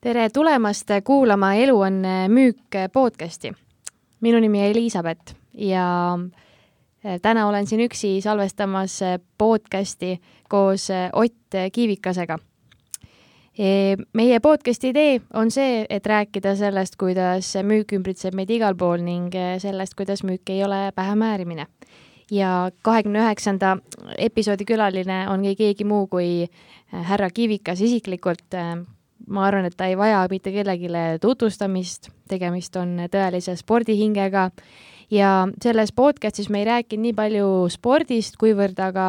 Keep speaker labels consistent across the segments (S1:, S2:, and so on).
S1: tere tulemast kuulama Elu on müük podcasti. minu nimi on Elizabeth ja eh, täna olen siin üksi salvestamas podcasti koos Ott Kiivikasega. E, meie podcasti idee on see, et rääkida sellest, kuidas müük ümbritseb meid igal pool ning sellest, kuidas müük ei ole pähemäärimine. ja kahekümne üheksanda episoodi külaline on keegi muu kui härra Kiivikas isiklikult ma arvan, et ta ei vaja mitte kellelegi tutvustamist, tegemist on tõelise spordihingega. Ja selles podcastis me ei rääkinud nii palju spordist, kuivõrd aga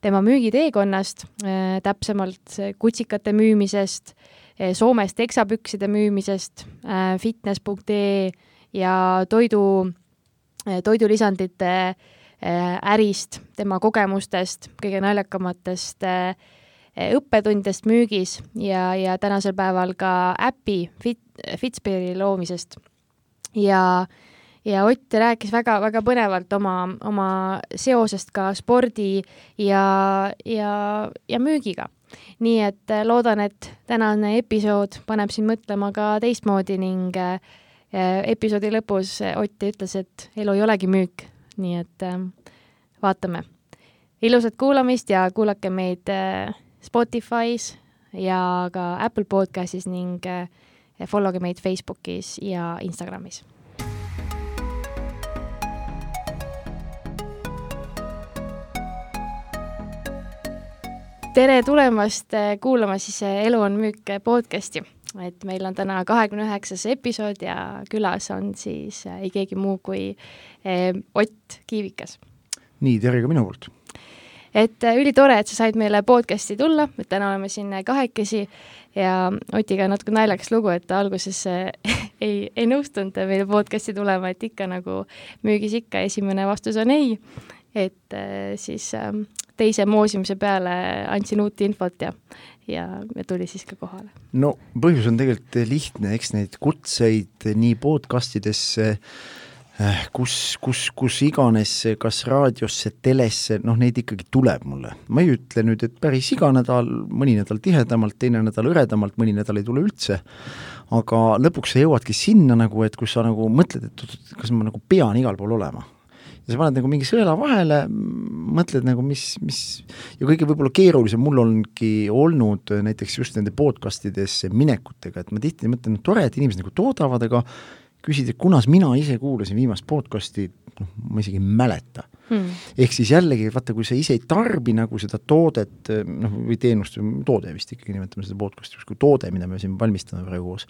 S1: tema müügiteekonnast äh,, täpsemalt kutsikate müümisest äh,, Soomest teksapükside müümisest äh,, fitness.ee ja toidu toidulisandite ärist, tema kogemustest, kõige naljakamatest äh, õppetundidest müügis ja, ja tänasel päeval ka äpi Fit, Fitspiri loomisest. ja, ja Ott rääkis väga-väga põnevalt oma, oma seosest ka spordi ja, ja, ja müügiga. nii et eh, loodan, et tänane episood paneb sind mõtlema ka teistmoodi ning eh, episoodi lõpus Ott ütles, et elu ei olegi müük, nii et vaatame. ilusat kuulamist ja kuulake meid Spotify's ja ka Apple podcastis ning eh, follow ge meid Facebookis ja Instagramis. tere tulemast eh, kuulama siis eh, Elu on müük podcasti, et meil on täna kahekümne üheksas episood ja külas on siis ei keegi muu kui Ott Kiivikas.
S2: nii, tere ka minu poolt
S1: et äh, ülitore, et sa said meile podcast'i tulla, et täna oleme siin äh, kahekesi ja Otiga natuke naljakas lugu, et ta alguses äh, ei, ei nõustunud meile podcast'i tulema, et ikka nagu müügis ikka esimene vastus on ei. et siis ähm, teise moosimise peale andsin uut infot ja, ja, ja tuli siis ka kohale.
S2: no põhjus on tegelikult lihtne, eks neid kutseid nii podcast idesse äh, Äh, kus, kus, kus iganes, kas raadiosse, telesse, noh, neid ikkagi tuleb mulle. ma ei ütle nüüd, et päris iga nädal, mõni nädal tihedamalt, teine nädal hõredamalt, mõni nädal ei tule üldse, aga lõpuks sa jõuadki sinna nagu, et kus sa nagu mõtled, et kas ma nagu pean igal pool olema. ja sa paned nagu mingi sõela vahele, mõtled nagu mis, mis ja kõige võib-olla keerulisem mul ongi olnud näiteks just nende podcastidesse minekutega, et ma tihti mõtlen, et tore, et inimesed nagu toodavad, aga küsid, et kunas mina ise kuulasin viimast podcast'i, noh, ma isegi ei mäleta hmm.. ehk siis jällegi, vaata, kui sa ise ei tarbi nagu seda toodet, noh, või teenust, toode vist ikkagi nimetame seda podcast'i justkui toode, mida me siin valmistame praegu koos,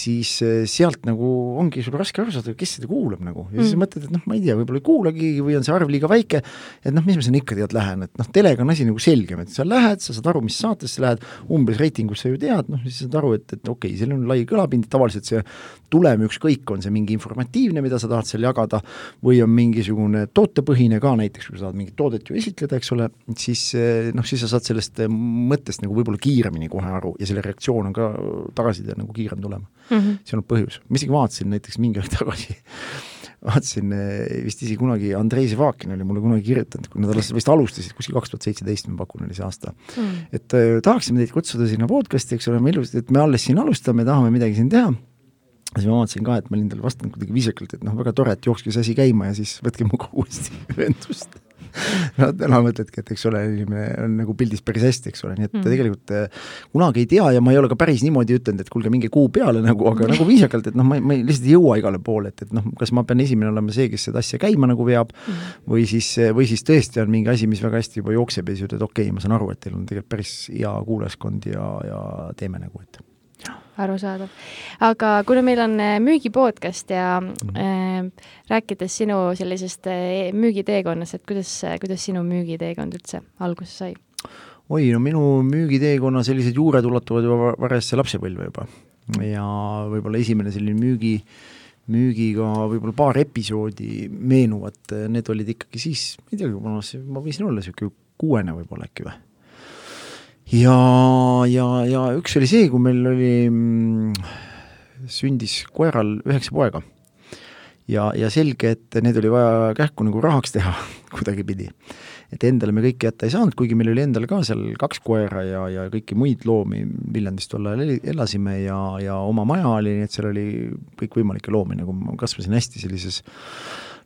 S2: siis eh, sealt nagu ongi sul raske aru saada, kes seda kuulab nagu ja siis hmm. mõtled, et noh, ma ei tea, võib-olla ei kuulagi või on see arv liiga väike, et noh, mis ma sinna ikka tead lähen, et noh, telega on asi nagu selgem, et sa lähed, sa saad aru, mis saatesse lähed, umbes reitingus sa ju tead, noh, siis saad aru, et, et okei okay,, seal on lai kõlapind, tavaliselt see tulem ükskõik, on see mingi informatiivne, mida sa tahad seal jagada, või on mingisugune tootepõhine, müümine ka näiteks, kui sa tahad mingit toodet ju esitleda, eks ole, siis eh, noh, siis sa saad sellest eh, mõttest nagu võib-olla kiiremini kohe aru ja selle reaktsioon on ka tagasiside nagu kiirem tulema mm. -hmm. see on põhjus, ma isegi vaatasin näiteks mingi aeg tagasi vaatasin eh, vist isegi kunagi, Andrei Zevakin oli mulle kunagi kirjutanud, kui nad alles vist alustasid, kuskil kaks tuhat seitseteist ma pakun, oli see aasta mm.. et äh, tahaksime teid kutsuda sinna podcast'i, eks ole, me ilusti, et me alles siin alustame, tahame midagi siin teha siis ma vaatasin ka, et ma olin talle vastanud kuidagi viisakalt, et noh, väga tore, et jookske see asi käima ja siis võtke minuga uuesti ühendust no täna mõtledki, et eks ole, inimene on nagu pildis päris hästi, eks ole, nii et mm. tegelikult äh, kunagi ei tea ja ma ei ole ka päris niimoodi ütelnud, et kuulge, minge kuu peale nagu, aga nagu viisakalt, et noh, ma, ma lihtsalt ei jõua igale poole, et, et noh, kas ma pean esimene olema see, kes seda asja käima nagu veab mm. või siis, või siis tõesti on mingi asi, mis väga hästi juba jookseb ja siis ütled, okei okay,, ma saan aru, et teil on tegelikult päris hea kuulajaskond ja, ja teeme nagu, et
S1: arusaadav. aga kuna meil on äh, müügipodcast ja mm. äh, rääkides sinu sellisest äh, müügiteekonnast, et kuidas, kuidas sinu müügiteekond üldse alguse sai?
S2: oi, no minu müügiteekonna sellised juured ulatuvad juba varajasse lapsepõlve juba ja võib-olla esimene selline müügi, müügiga võib-olla paar episoodi meenuvad, need olid ikkagi siis, ma ei teagi, ma võisin olla niisugune kuuene võib-olla äkki või ja, ja, ja üks oli see, kui meil oli mm,, sündis koeral üheksa poega. ja, ja selge, et need oli vaja kähku nagu rahaks teha kuidagipidi. et endale me kõike jätta ei saanud, kuigi meil oli endal ka seal kaks koera ja, ja kõiki muid loomi Viljandis tol ajal elasime ja, ja oma maja oli, nii et seal oli kõikvõimalikke loomi, nagu ma kasvasin hästi sellises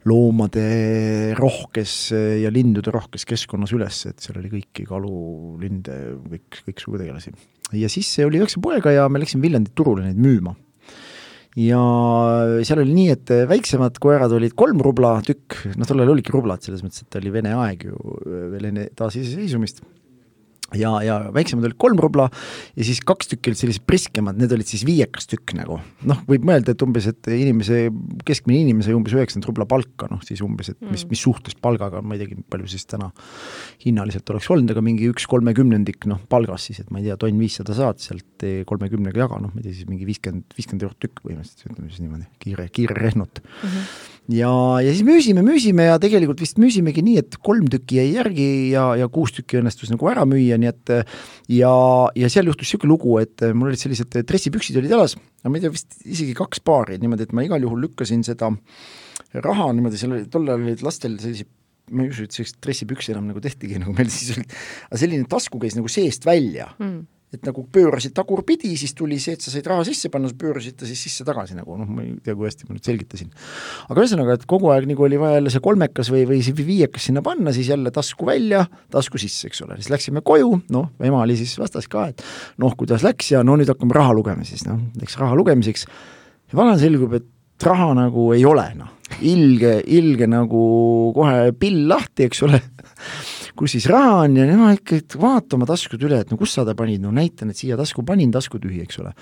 S2: loomade rohkes ja lindude rohkes keskkonnas üles, et seal oli kõiki kalu, linde, kõik, kõiksugu tegelasi. ja siis oli üheksa poega ja me läksime Viljandi turule neid müüma. Ja seal oli nii, et väiksemad koerad olid kolm rubla tükk, noh, tollal olidki rublad, selles mõttes, et oli Vene aeg ju veel enne taasiseseisvumist ja, ja väiksemad olid kolm rubla ja siis kaks tükki olid sellised priskemad, need olid siis viiekas tükk nagu. noh, võib mõelda, et umbes, et inimese, keskmine inimene sai umbes üheksakümmend rubla palka, noh siis umbes, et mis, mm. mis suhtes palgaga, ma ei teagi, palju siis täna hinnaliselt oleks olnud, aga mingi üks kolmekümnendik noh, palgas siis, et ma ei tea, tonn viissada saad sealt kolmekümnega jaga, noh, ma ei tea, siis mingi viiskümmend, viiskümmend eurot tükk põhimõtteliselt, ütleme siis niimoodi, kiire, kiire rehnut mm. -hmm ja, ja siis müüsime, müüsime ja tegelikult vist müüsimegi nii, et kolm tükki jäi järgi ja, ja kuus tükki õnnestus nagu ära müüa, nii et ja, ja seal juhtus niisugune lugu, et mul olid sellised dressipüksid olid jalas, aga ma ei tea, vist isegi kaks paari, niimoodi, et ma igal juhul lükkasin seda raha niimoodi, seal oli, tol ajal olid lastel sellised ma ei usu, et sellist dressipüksi enam nagu tehtigi, nagu meil siis olid, aga selline tasku käis nagu seest välja. Mm et nagu pöörasid tagurpidi, siis tuli see, et sa said raha sisse panna, sa pöörasid ta siis sisse tagasi nagu. noh, ma ei tea, kui hästi ma nüüd selgitasin. aga ühesõnaga, et kogu aeg nagu oli vaja jälle see kolmekas või, või see viiekas sinna panna, siis jälle tasku välja, tasku sisse, eks ole, siis läksime koju, noh, ema oli siis vastas ka, et noh, kuidas läks ja no nüüd hakkame raha lugema siis, noh, läks raha lugemiseks. ja vana selgub, et raha nagu ei ole, noh, ilge, ilge nagu kohe pill lahti, eks ole kus siis raha on ja nema ikka vaata oma taskud üle, et no kus sa ta panid, no näitan, et siia tasku panin, tasku tühi, eks ole.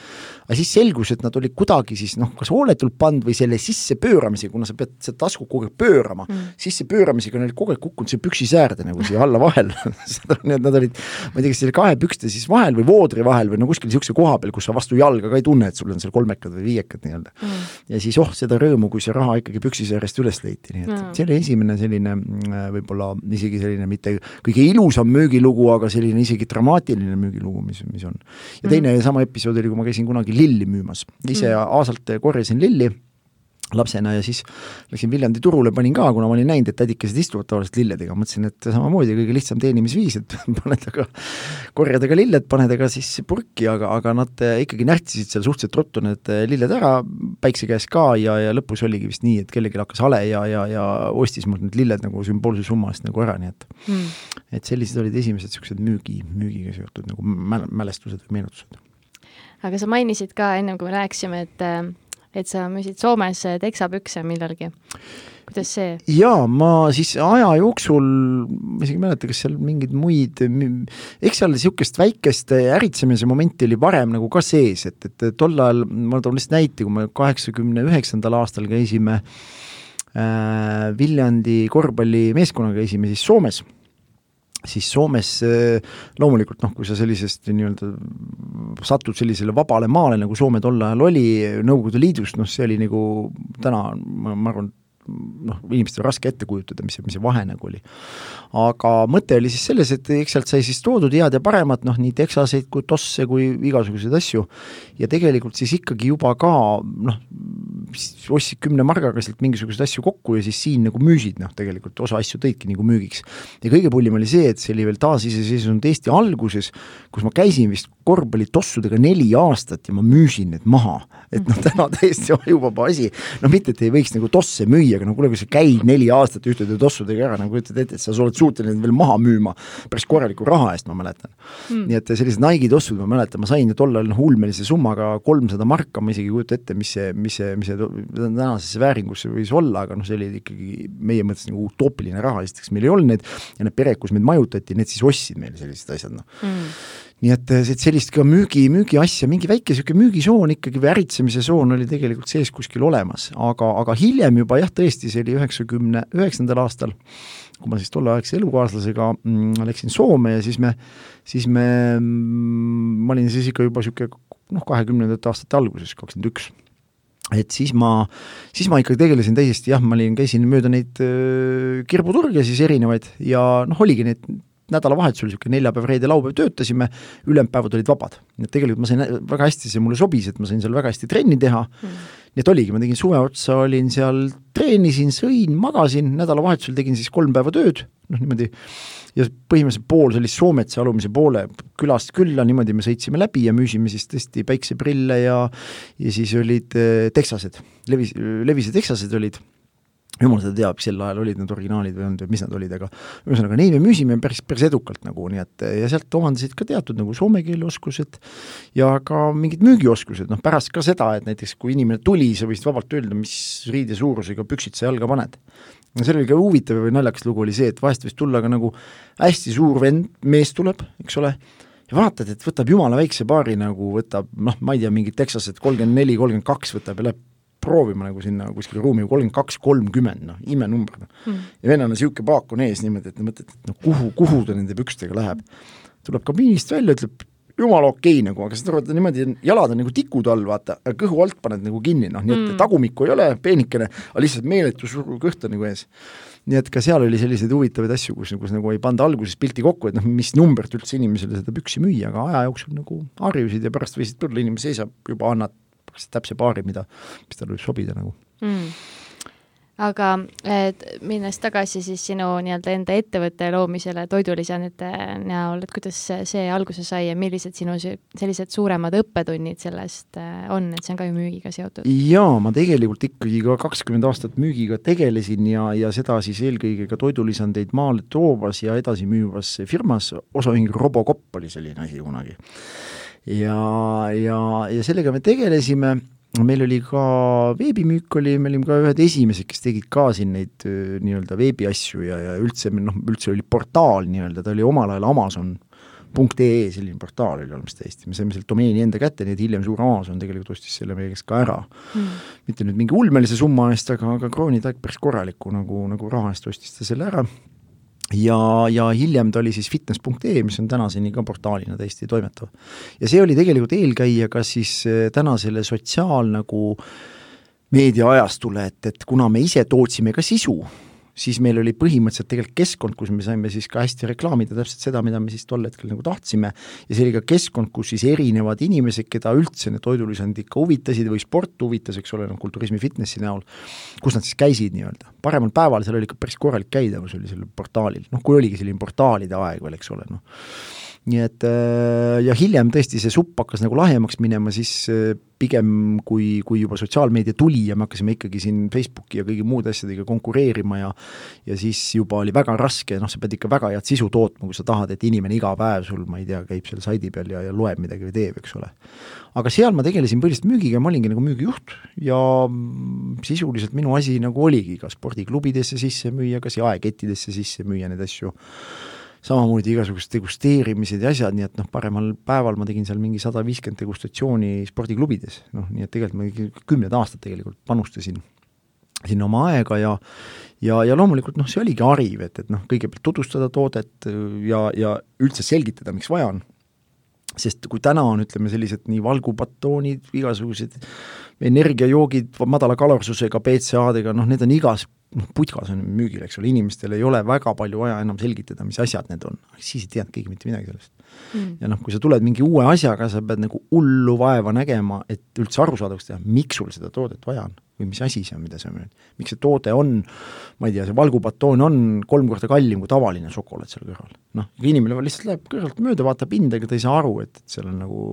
S2: aga siis selgus, et nad olid kuidagi siis noh, kas hooletult pandud või selle sissepööramisega, kuna sa pead seda tasku kogu aeg pöörama mm., sissepööramisega neil kogu aeg kukkunud see püksisäärde nagu siia alla vahel nii et nad olid, ma ei tea, kas selle kahe pükste siis vahel või voodri vahel või no kuskil niisuguse koha peal, kus sa vastu jalga ka ei tunne, et sul on seal kolmekad või viiekad nii-öelda mm.. ja siis oh, seda rõõmu, kui see raha ikkagi püksisäärest üles leiti, nii et mm. see oli esimene selline mm, võib-olla isegi selline mitte kõige ilusam müügilugu, aga selline isegi dramaatiline müügilugu, mis, mis on. ja teine mm. sama episood oli, kui ma käisin kunagi lilli müümas, ise mm. aasalt korjasin lilli lapsena ja siis läksin Viljandi turule, panin ka, kuna ma olin näinud, et tädikesed istuvad tavaliselt lilledega, mõtlesin, et samamoodi kõige lihtsam teenimisviis, et paned aga, korjad aga lilled, paned aga siis purki, aga, aga nad ikkagi närtsisid seal suhteliselt ruttu need lilled ära päikse käes ka ja, ja lõpus oligi vist nii, et kellelgi hakkas hale ja, ja, ja ostis mult need lilled nagu sümboolse summa eest nagu ära, nii et mm. et sellised olid esimesed niisugused müügi, müügiga seotud nagu mäl-, mälestused või meenutused.
S1: aga sa mainisid ka ennem, kui me rääkisime, et et sa müüsid Soomes teksapükse millalgi. kuidas see?
S2: jaa, ma siis aja jooksul, ma isegi ei mäleta, kas seal mingeid muid, eks seal niisugust väikest äritsemise momenti oli varem nagu ka sees, et, et tol ajal, ma toon lihtsalt näite, kui me kaheksakümne üheksandal aastal käisime äh, Viljandi korvpallimeeskonnaga käisime siis Soomes siis Soomes äh, loomulikult noh, kui sa sellisest nii-öelda satud sellisele vabale maale, nagu Soome tol ajal oli Nõukogude Liidust, noh see oli nagu täna ma, arvan, noh, inimestel raske ette kujutada, mis mis see vahe nagu oli. Aga mõte oli siis selles, et eks sealt sai siis toodud head ja paremat, noh nii teksaseid kui tosse kui igasuguseid asju, ja tegelikult siis ikkagi juba ka noh, ostsid kümne margaga sealt mingisuguseid asju kokku ja siis siin nagu müüsid, noh tegelikult osa asju tõidki nagu müügiks. ja kõige pullim oli see, et see oli veel taasiseseisvunud Eesti alguses, kus ma käisin vist korvpallitossudega neli aastat ja ma müüsin need maha. et noh, täna täiesti ajuvaba asi, no mitte, et ei võiks nagu tosse müüa, aga no kuule, kui sa käid neli aastat ühtede tossudega ära, nagu kujutad ette, et sa oled suuteline veel maha müüma päris korraliku raha eest, ma mäletan. Mm.. nii et sellised Nike'i tossud, ma mäletan, ma sain tollal noh, ulmelise summaga kolmsada marka, ma isegi ei kujuta ette, mis see, mis see, mis see tänasesse vääringusse võis olla, aga noh, see oli ikkagi meie mõttes nagu utoopiline raha, esiteks meil ei olnud neid ja need pered, kus meid majutati, need siis ostsid meile sellised asjad, noh. Mm nii et, et sellist ka müügi, müügiasja, mingi väike niisugune müügisoon ikkagi või äritsemise soon oli tegelikult sees kuskil olemas, aga, aga hiljem juba jah, tõesti, see oli üheksakümne üheksandal aastal, kui ma siis tolleaegse elukaaslasega mm, läksin Soome ja siis me, siis me mm,, ma olin siis ikka juba niisugune noh, kahekümnendate aastate alguses, kakskümmend üks et siis ma, siis ma ikkagi tegelesin täiesti jah, ma olin, käisin mööda neid äh, kirbuturge siis erinevaid ja noh, oligi neid nädalavahetusel niisugune neljapäev, reede, laupäev töötasime, ülejäänud päevad olid vabad. et tegelikult ma sain, väga hästi see mulle sobis, et ma sain seal väga hästi trenni teha mm., nii et oligi, ma tegin suve otsa, olin seal, treenisin, sõin, magasin, nädalavahetusel tegin siis kolm päeva tööd, noh niimoodi, ja põhimõtteliselt pool sellist Soometsa alumise poole külast külla, niimoodi me sõitsime läbi ja müüsime siis tõesti päikseprille ja ja siis olid äh, teksased, levis, levised teksased olid jumal seda teab, sel ajal olid need originaalid või olnud või mis nad olid, aga ühesõnaga neid me müüsime päris, päris edukalt nagu, nii et ja sealt omandasid ka teatud nagu soome keele oskused ja ka mingid müügioskused, noh pärast ka seda, et näiteks kui inimene tuli, sa võisid vabalt öelda, mis riide suurusega püksid sa jalga paned. no seal oli ka huvitav või naljakas lugu oli see, et vahest võis tulla ka nagu hästi suur vend, mees tuleb, eks ole, ja vaatad, et võtab jumala väikse paari nagu, võtab noh, ma ei tea, mingid Texased kolmkümmend neli, kolmkümmend kaks võtab ja läheb proovima nagu sinna kuskile ruumi kolmkümmend kaks, kolmkümmend, noh, imenumber noh mm.. ja vennal on niisugune paak on ees niimoodi, et mõtled, et noh, kuhu, kuhu ta nende pükstega läheb. tuleb kabiinist välja, ütleb jumala okei okay, nagu, aga saad aru, et niimoodi jalad on nagu tikud all, vaata, kõhu alt paned nagu kinni, noh, nii et mm. tagumikku ei ole, peenikene, aga lihtsalt meeletu suur kõht on nagu ees. nii et ka seal oli selliseid huvitavaid asju, kus, kus nagu ei panda alguses pilti kokku, et noh, mis numbrit üldse inimesele seda püksi müüa, aga aja jooksul nagu harjusid ja pärast võisid tulla, inimene seisab juba, annad täpse paari, mida, mis talle võib sobida nagu. Mm
S1: aga et minnes tagasi siis sinu nii-öelda enda ettevõtte loomisele toidulisandite näol, et kuidas see alguse sai ja millised sinu sellised suuremad õppetunnid sellest äh, on, et see on ka ju müügiga seotud?
S2: jaa, ma tegelikult ikkagi ka kakskümmend aastat müügiga tegelesin ja, ja seda siis eelkõige ka toidulisandeid maale toovas ja edasi müüvas firmas, osaühing Robocop oli selline asi kunagi ja, ja, ja sellega me tegelesime, meil oli ka veebimüük oli, me olime ka ühed esimesed, kes tegid ka siin neid nii-öelda veebiasju ja, ja üldse noh, üldse oli portaal nii-öelda, ta oli omal ajal Amazon .ee selline portaal oli olemas täiesti, me saime sealt domeeni enda kätte, nii et hiljem suur Amazon tegelikult ostis selle meie käest ka ära. Mm.. mitte nüüd mingi ulmelise summa eest, aga, aga kroonide aeg päris korraliku nagu, nagu raha eest ostis ta selle ära ja, ja hiljem ta oli siis fitness.ee, mis on tänaseni ka portaalina täiesti toimetav. ja see oli tegelikult eelkäija ka siis eh, tänasele sotsiaal nagu meediaajastule, et, et kuna me ise tootsime ka sisu, siis meil oli põhimõtteliselt tegelikult keskkond, kus me saime siis ka hästi reklaamida täpselt seda, mida me siis tol hetkel nagu tahtsime, ja see oli ka keskkond, kus siis erinevad inimesed, keda üldse need toidulisandid ikka huvitasid või sport huvitas, eks ole, noh kulturismi, fitnessi näol, kus nad siis käisid nii-öelda. paremal päeval seal oli ikka päris korralik käidavus oli sellel portaalil, noh kui oligi selline portaalide aeg veel, eks ole, noh nii et äh, ja hiljem tõesti see supp hakkas nagu lahjemaks minema, siis äh, pigem kui, kui juba sotsiaalmeedia tuli ja me hakkasime ikkagi siin Facebooki ja kõigi muude asjadega konkureerima ja ja siis juba oli väga raske, noh, sa pead ikka väga head sisu tootma, kui sa tahad, et inimene iga päev sul, ma ei tea, käib seal saidi peal ja, ja loeb midagi või teeb, eks ole. aga seal ma tegelesin põhiliselt müügiga, ma olingi nagu müügijuht ja sisuliselt minu asi nagu oligi kas spordiklubidesse sisse müüa, kas jaekettidesse sisse müüa neid asju samamoodi igasugused degusteerimised ja asjad, nii et noh, paremal päeval ma tegin seal mingi sada viiskümmend degustatsiooni spordiklubides, noh, nii et tegelikult ma kümned aastad tegelikult panustasin sinna oma aega ja ja, ja loomulikult noh, see oligi hariv, et, et noh, kõigepealt tutvustada toodet ja, ja üldse selgitada, miks vaja on. Sest kui täna on, ütleme, sellised nii valgubatoonid, igasugused energiajoogid madala kalorsusega, BCA-dega, noh, need on igas noh, putkas on müügil, eks ole, inimestel ei ole väga palju vaja enam selgitada, mis asjad need on, siis ei teadnud keegi mitte midagi sellest mm.. ja noh, kui sa tuled mingi uue asjaga, sa pead nagu hullu vaeva nägema, et üldse arusaadavaks teha, miks sul seda toodet vaja on või mis asi see on, mida sa müüd. miks see toode on, ma ei tea, see valgubatoon on kolm korda kallim kui tavaline šokolaad seal kõrval. noh, inimene lihtsalt läheb kõrvalt mööda, vaatab hinda, ega ta ei saa aru, et, et seal on nagu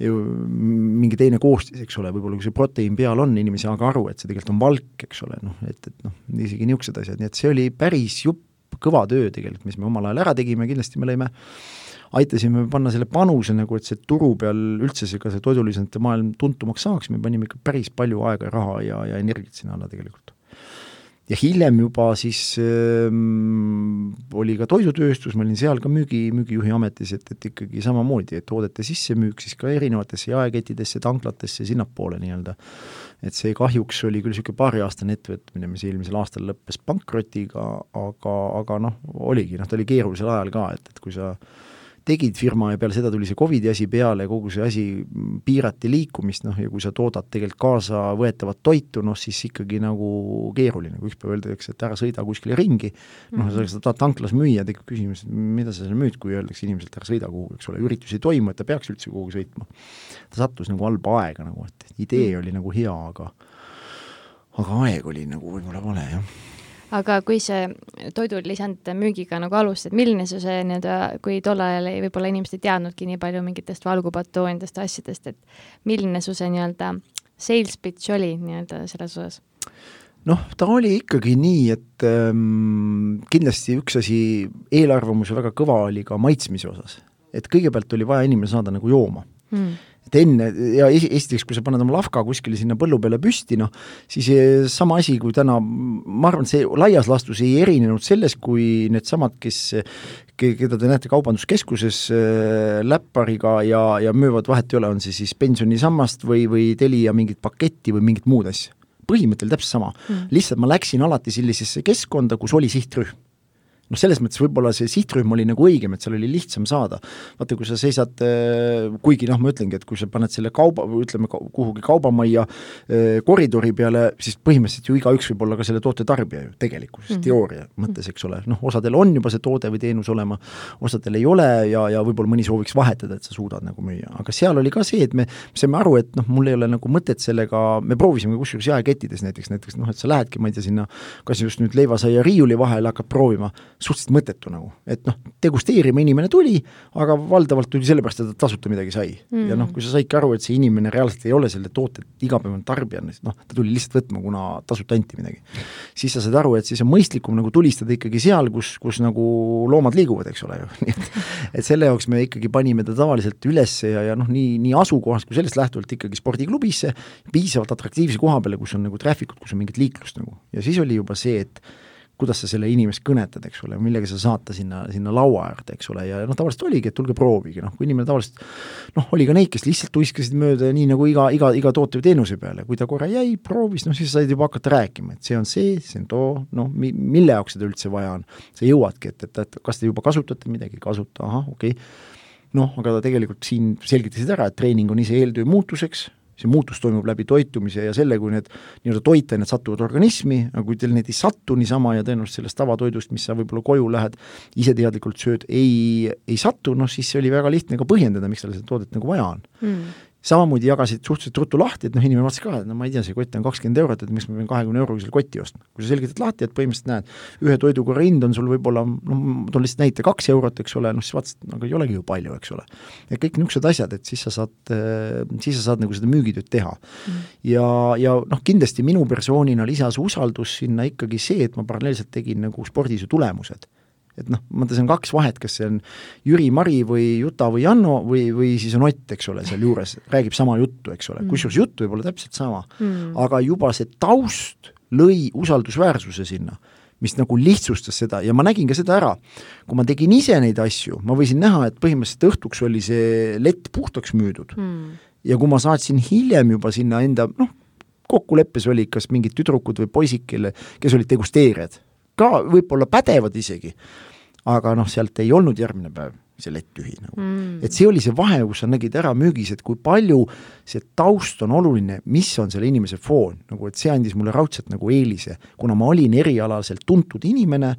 S2: ju mingi teine koostis, eks ole, võib-olla kui see proteiin peal on, inimene ei saa ka aru, et see tegelikult on valk, eks ole, noh, et, et noh, isegi niisugused asjad, nii et see oli päris jupp kõva töö tegelikult, mis me omal ajal ära tegime, kindlasti me lõime, aitasime panna selle panuse nagu, et see turu peal üldse see, ka see toidulisandite maailm tuntumaks saaks, me panime ikka päris palju aega ja raha ja, ja energiat sinna alla tegelikult. Ja hiljem juba siis äh, oli ka toidutööstus, ma olin seal ka müügi, müügijuhi ametis, et, et ikkagi samamoodi, et toodete sissemüük siis ka erinevatesse jaekettidesse, tanklatesse, sinnapoole nii-öelda. et see kahjuks oli küll niisugune paariaastane ettevõtmine, mis eelmisel aastal lõppes pankrotiga, aga, aga noh, oligi, noh ta oli keerulisel ajal ka, et, et kui sa tegid firma ja peale seda tuli see Covidi asi peale, kogu see asi piirati liikumist, noh ja kui sa toodad tegelikult kaasavõetavat toitu, noh siis ikkagi nagu keeruline, kui üks päev öeldakse, et ära sõida kuskile ringi, noh, sa mhm. tahad tanklas müüa, tekib küsimus, et mida sa seal müüd, kui öeldakse inimeselt, ära sõida kuhugi, eks ole, üritusi ei toimu, et ta peaks üldse kuhugi sõitma. ta sattus nagu halba aega nagu, et idee mm. oli nagu hea, aga aga aeg oli nagu võib-olla vale, jah
S1: aga kui see toidulisand müügiga nagu alustad, milline su see nii-öelda, kui tol ajal ei, võib-olla inimesed ei teadnudki nii palju mingitest valgupatoonidest, asjadest, et milline su see nii-öelda sales pitch oli nii-öelda selles osas?
S2: noh, ta oli ikkagi nii, et ähm, kindlasti üks asi, eelarvamus väga kõva oli ka maitsmise osas. et kõigepealt oli vaja inimene saada nagu jooma mm et enne ja esiteks, kui sa paned oma lavka kuskile sinna põllu peale püsti, noh, siis eh, sama asi kui täna, ma arvan, see laias laastus ei erinenud sellest, kui needsamad, kes keda te näete kaubanduskeskuses äh, läppariga ja, ja müüvad, vahet ei ole, on see siis pensionisammast või, või Telia mingit paketti või mingit muud asja. põhimõte oli täpselt sama mm., lihtsalt ma läksin alati sellisesse keskkonda, kus oli sihtrühm noh, selles mõttes võib-olla see sihtrühm oli nagu õigem, et seal oli lihtsam saada. vaata, kui sa seisad, äh, kuigi noh, ma ütlengi, et kui sa paned selle kauba, ütleme kuhugi kaubamajja äh, koridori peale, siis põhimõtteliselt ju igaüks võib olla ka selle toote tarbija ju tegelikkuses mm, -hmm. teooria mõttes, eks ole, noh, osadel on juba see toode või teenus olema, osadel ei ole ja, ja võib-olla mõni sooviks vahetada, et sa suudad nagu müüa, aga seal oli ka see, et me saime aru, et noh, mul ei ole nagu mõtet sellega, me proovisime kusjuures jaekettides näiteks, näiteks noh, et sa lähedki, ma ei tea, sinna kas just nüüd leivasaia riiuli vahele hakkad proovima, suhteliselt mõttetu nagu, et noh, degusteerima inimene tuli, aga valdavalt tuli sellepärast, et ta tasuta midagi sai mm. ja noh, kui sa saidki aru, et see inimene reaalselt ei ole selle toote igapäevane tarbija, noh, ta tuli lihtsalt võtma, kuna tasuta anti midagi. siis sa saad aru, et siis on mõistlikum nagu tulistada ikkagi seal, kus, kus nagu loomad liiguvad, eks ole ju, nii et et selle jaoks me ikkagi panime ta tavaliselt üles ja, ja noh, nii, nii asukohast kui sellest lähtuvalt ikkagi spordiklubisse, piisavalt atraktiivse koha peale, kus on nagu traffic ut, kus on mingit liiklust nagu, ja siis oli juba see, et kuidas sa selle inimest kõnetad, eks ole, millega sa saad ta sinna, sinna laua äärde, eks ole, ja noh, tavaliselt oligi, et tulge proovige, noh, kui inimene tavaliselt noh, oli ka neid, kes lihtsalt tuiskasid mööda nii nagu iga, iga, iga toote või teenuse peale, kui ta korra jäi, proovis, noh siis said juba hakata rääkima, et see on see, see on too, noh, mi-, mille jaoks seda üldse vaja on. sa jõuadki, et, et, et kas te juba kasutate midagi, ei kasuta, ahah, okei okay. noh, aga ta tegelikult siin selgitasid ära, et treening on ise eeltöö muutuseks, see muutus toimub läbi toitumise ja selle, kui need nii-öelda toitained satuvad organismi, aga kui teil need ei satu niisama ja tõenäoliselt sellest tavatoidust, mis sa võib-olla koju lähed, ise teadlikult sööd, ei, ei satu, noh siis oli väga lihtne ka põhjendada, miks tal seda toodet nagu vaja on. Mm samamoodi jagasid suhteliselt ruttu lahti, et noh, inimene vaatas ka, et no ma ei tea, see kott on kakskümmend eurot, et miks ma pean kahekümne euroga selle kotti ostma. kui sa selgitad lahti, et põhimõtteliselt näed, ühe toidukorra hind on sul võib-olla, noh, ma toon lihtsalt näite, kaks eurot, eks ole, noh siis vaatasid, no aga ei olegi ju palju, eks ole. et kõik niisugused asjad, et siis sa saad, siis sa saad nagu seda müügitööd teha mm.. ja, ja noh, kindlasti minu persoonina lisas usaldus sinna ikkagi see, et ma paralleelselt tegin nagu spordis ju tulemused et noh, ma mõtlen, see on kaks vahet, kas see on Jüri, Mari või Juta või Janno või, või siis on Ott, eks ole, sealjuures, räägib sama juttu, eks ole. Mm., kusjuures jutt võib olla täpselt sama. Mm., aga juba see taust lõi usaldusväärsuse sinna, mis nagu lihtsustas seda. Ja ma nägin ka seda ära, kui ma tegin ise neid asju, ma võisin näha, et põhimõtteliselt õhtuks oli see lett puhtaks müüdud. Mm. ja kui ma saatsin hiljem juba sinna enda noh, kokkuleppes oli kas mingid tüdrukud või poisid, kelle, kes olid degusteerijad, ka võib-olla pädevad isegi, aga noh, sealt ei olnud järgmine päev see lett tühi nagu. Mm.. et see oli see vahe, kus sa nägid ära müügis, et kui palju see taust on oluline, mis on selle inimese foon, nagu et see andis mulle raudselt nagu eelise, kuna ma olin erialaselt tuntud inimene,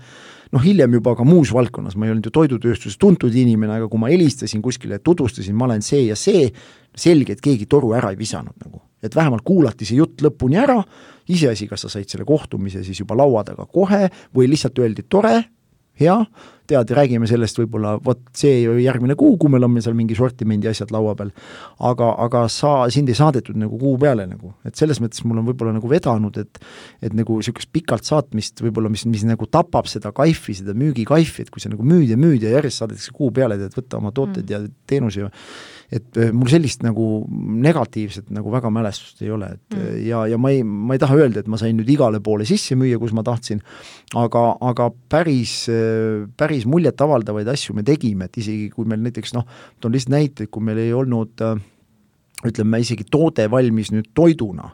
S2: noh hiljem juba ka muus valdkonnas, ma ei olnud ju toidutööstuses tuntud inimene, aga kui ma helistasin kuskile, tutvustasin, ma olen see ja see, selge, et keegi toru ära ei visanud nagu. et vähemalt kuulati see jutt lõpuni ära, iseasi, kas sa said selle kohtumise siis juba laua taga kohe või lihtsalt öeldi tore, hea, tead, räägime sellest võib-olla vot see järgmine kuu, kui meil on meil seal mingi sortimendi asjad laua peal, aga, aga sa, sind ei saadetud nagu kuu peale nagu, et selles mõttes mul on võib-olla nagu vedanud, et et nagu niisugust pikalt saatmist võib-olla, mis, mis nagu tapab seda kaifi, seda müügikaifi, et kui sa nagu müüd ja müüd ja järjest saadetakse kuu peale, et võtta oma tooted mm. ja teenusi ja et äh, mul sellist nagu negatiivset nagu väga mälestust ei ole, et mm. ja, ja ma ei, ma ei taha öelda, et ma sain nüüd igale poole sisse müüa, kus ma tahtsin, aga, aga päris, äh, päris muljetavaldavaid asju me tegime, et isegi kui meil näiteks noh, toon lihtsalt näiteid, kui meil ei olnud ütleme isegi toode valmis nüüd toiduna,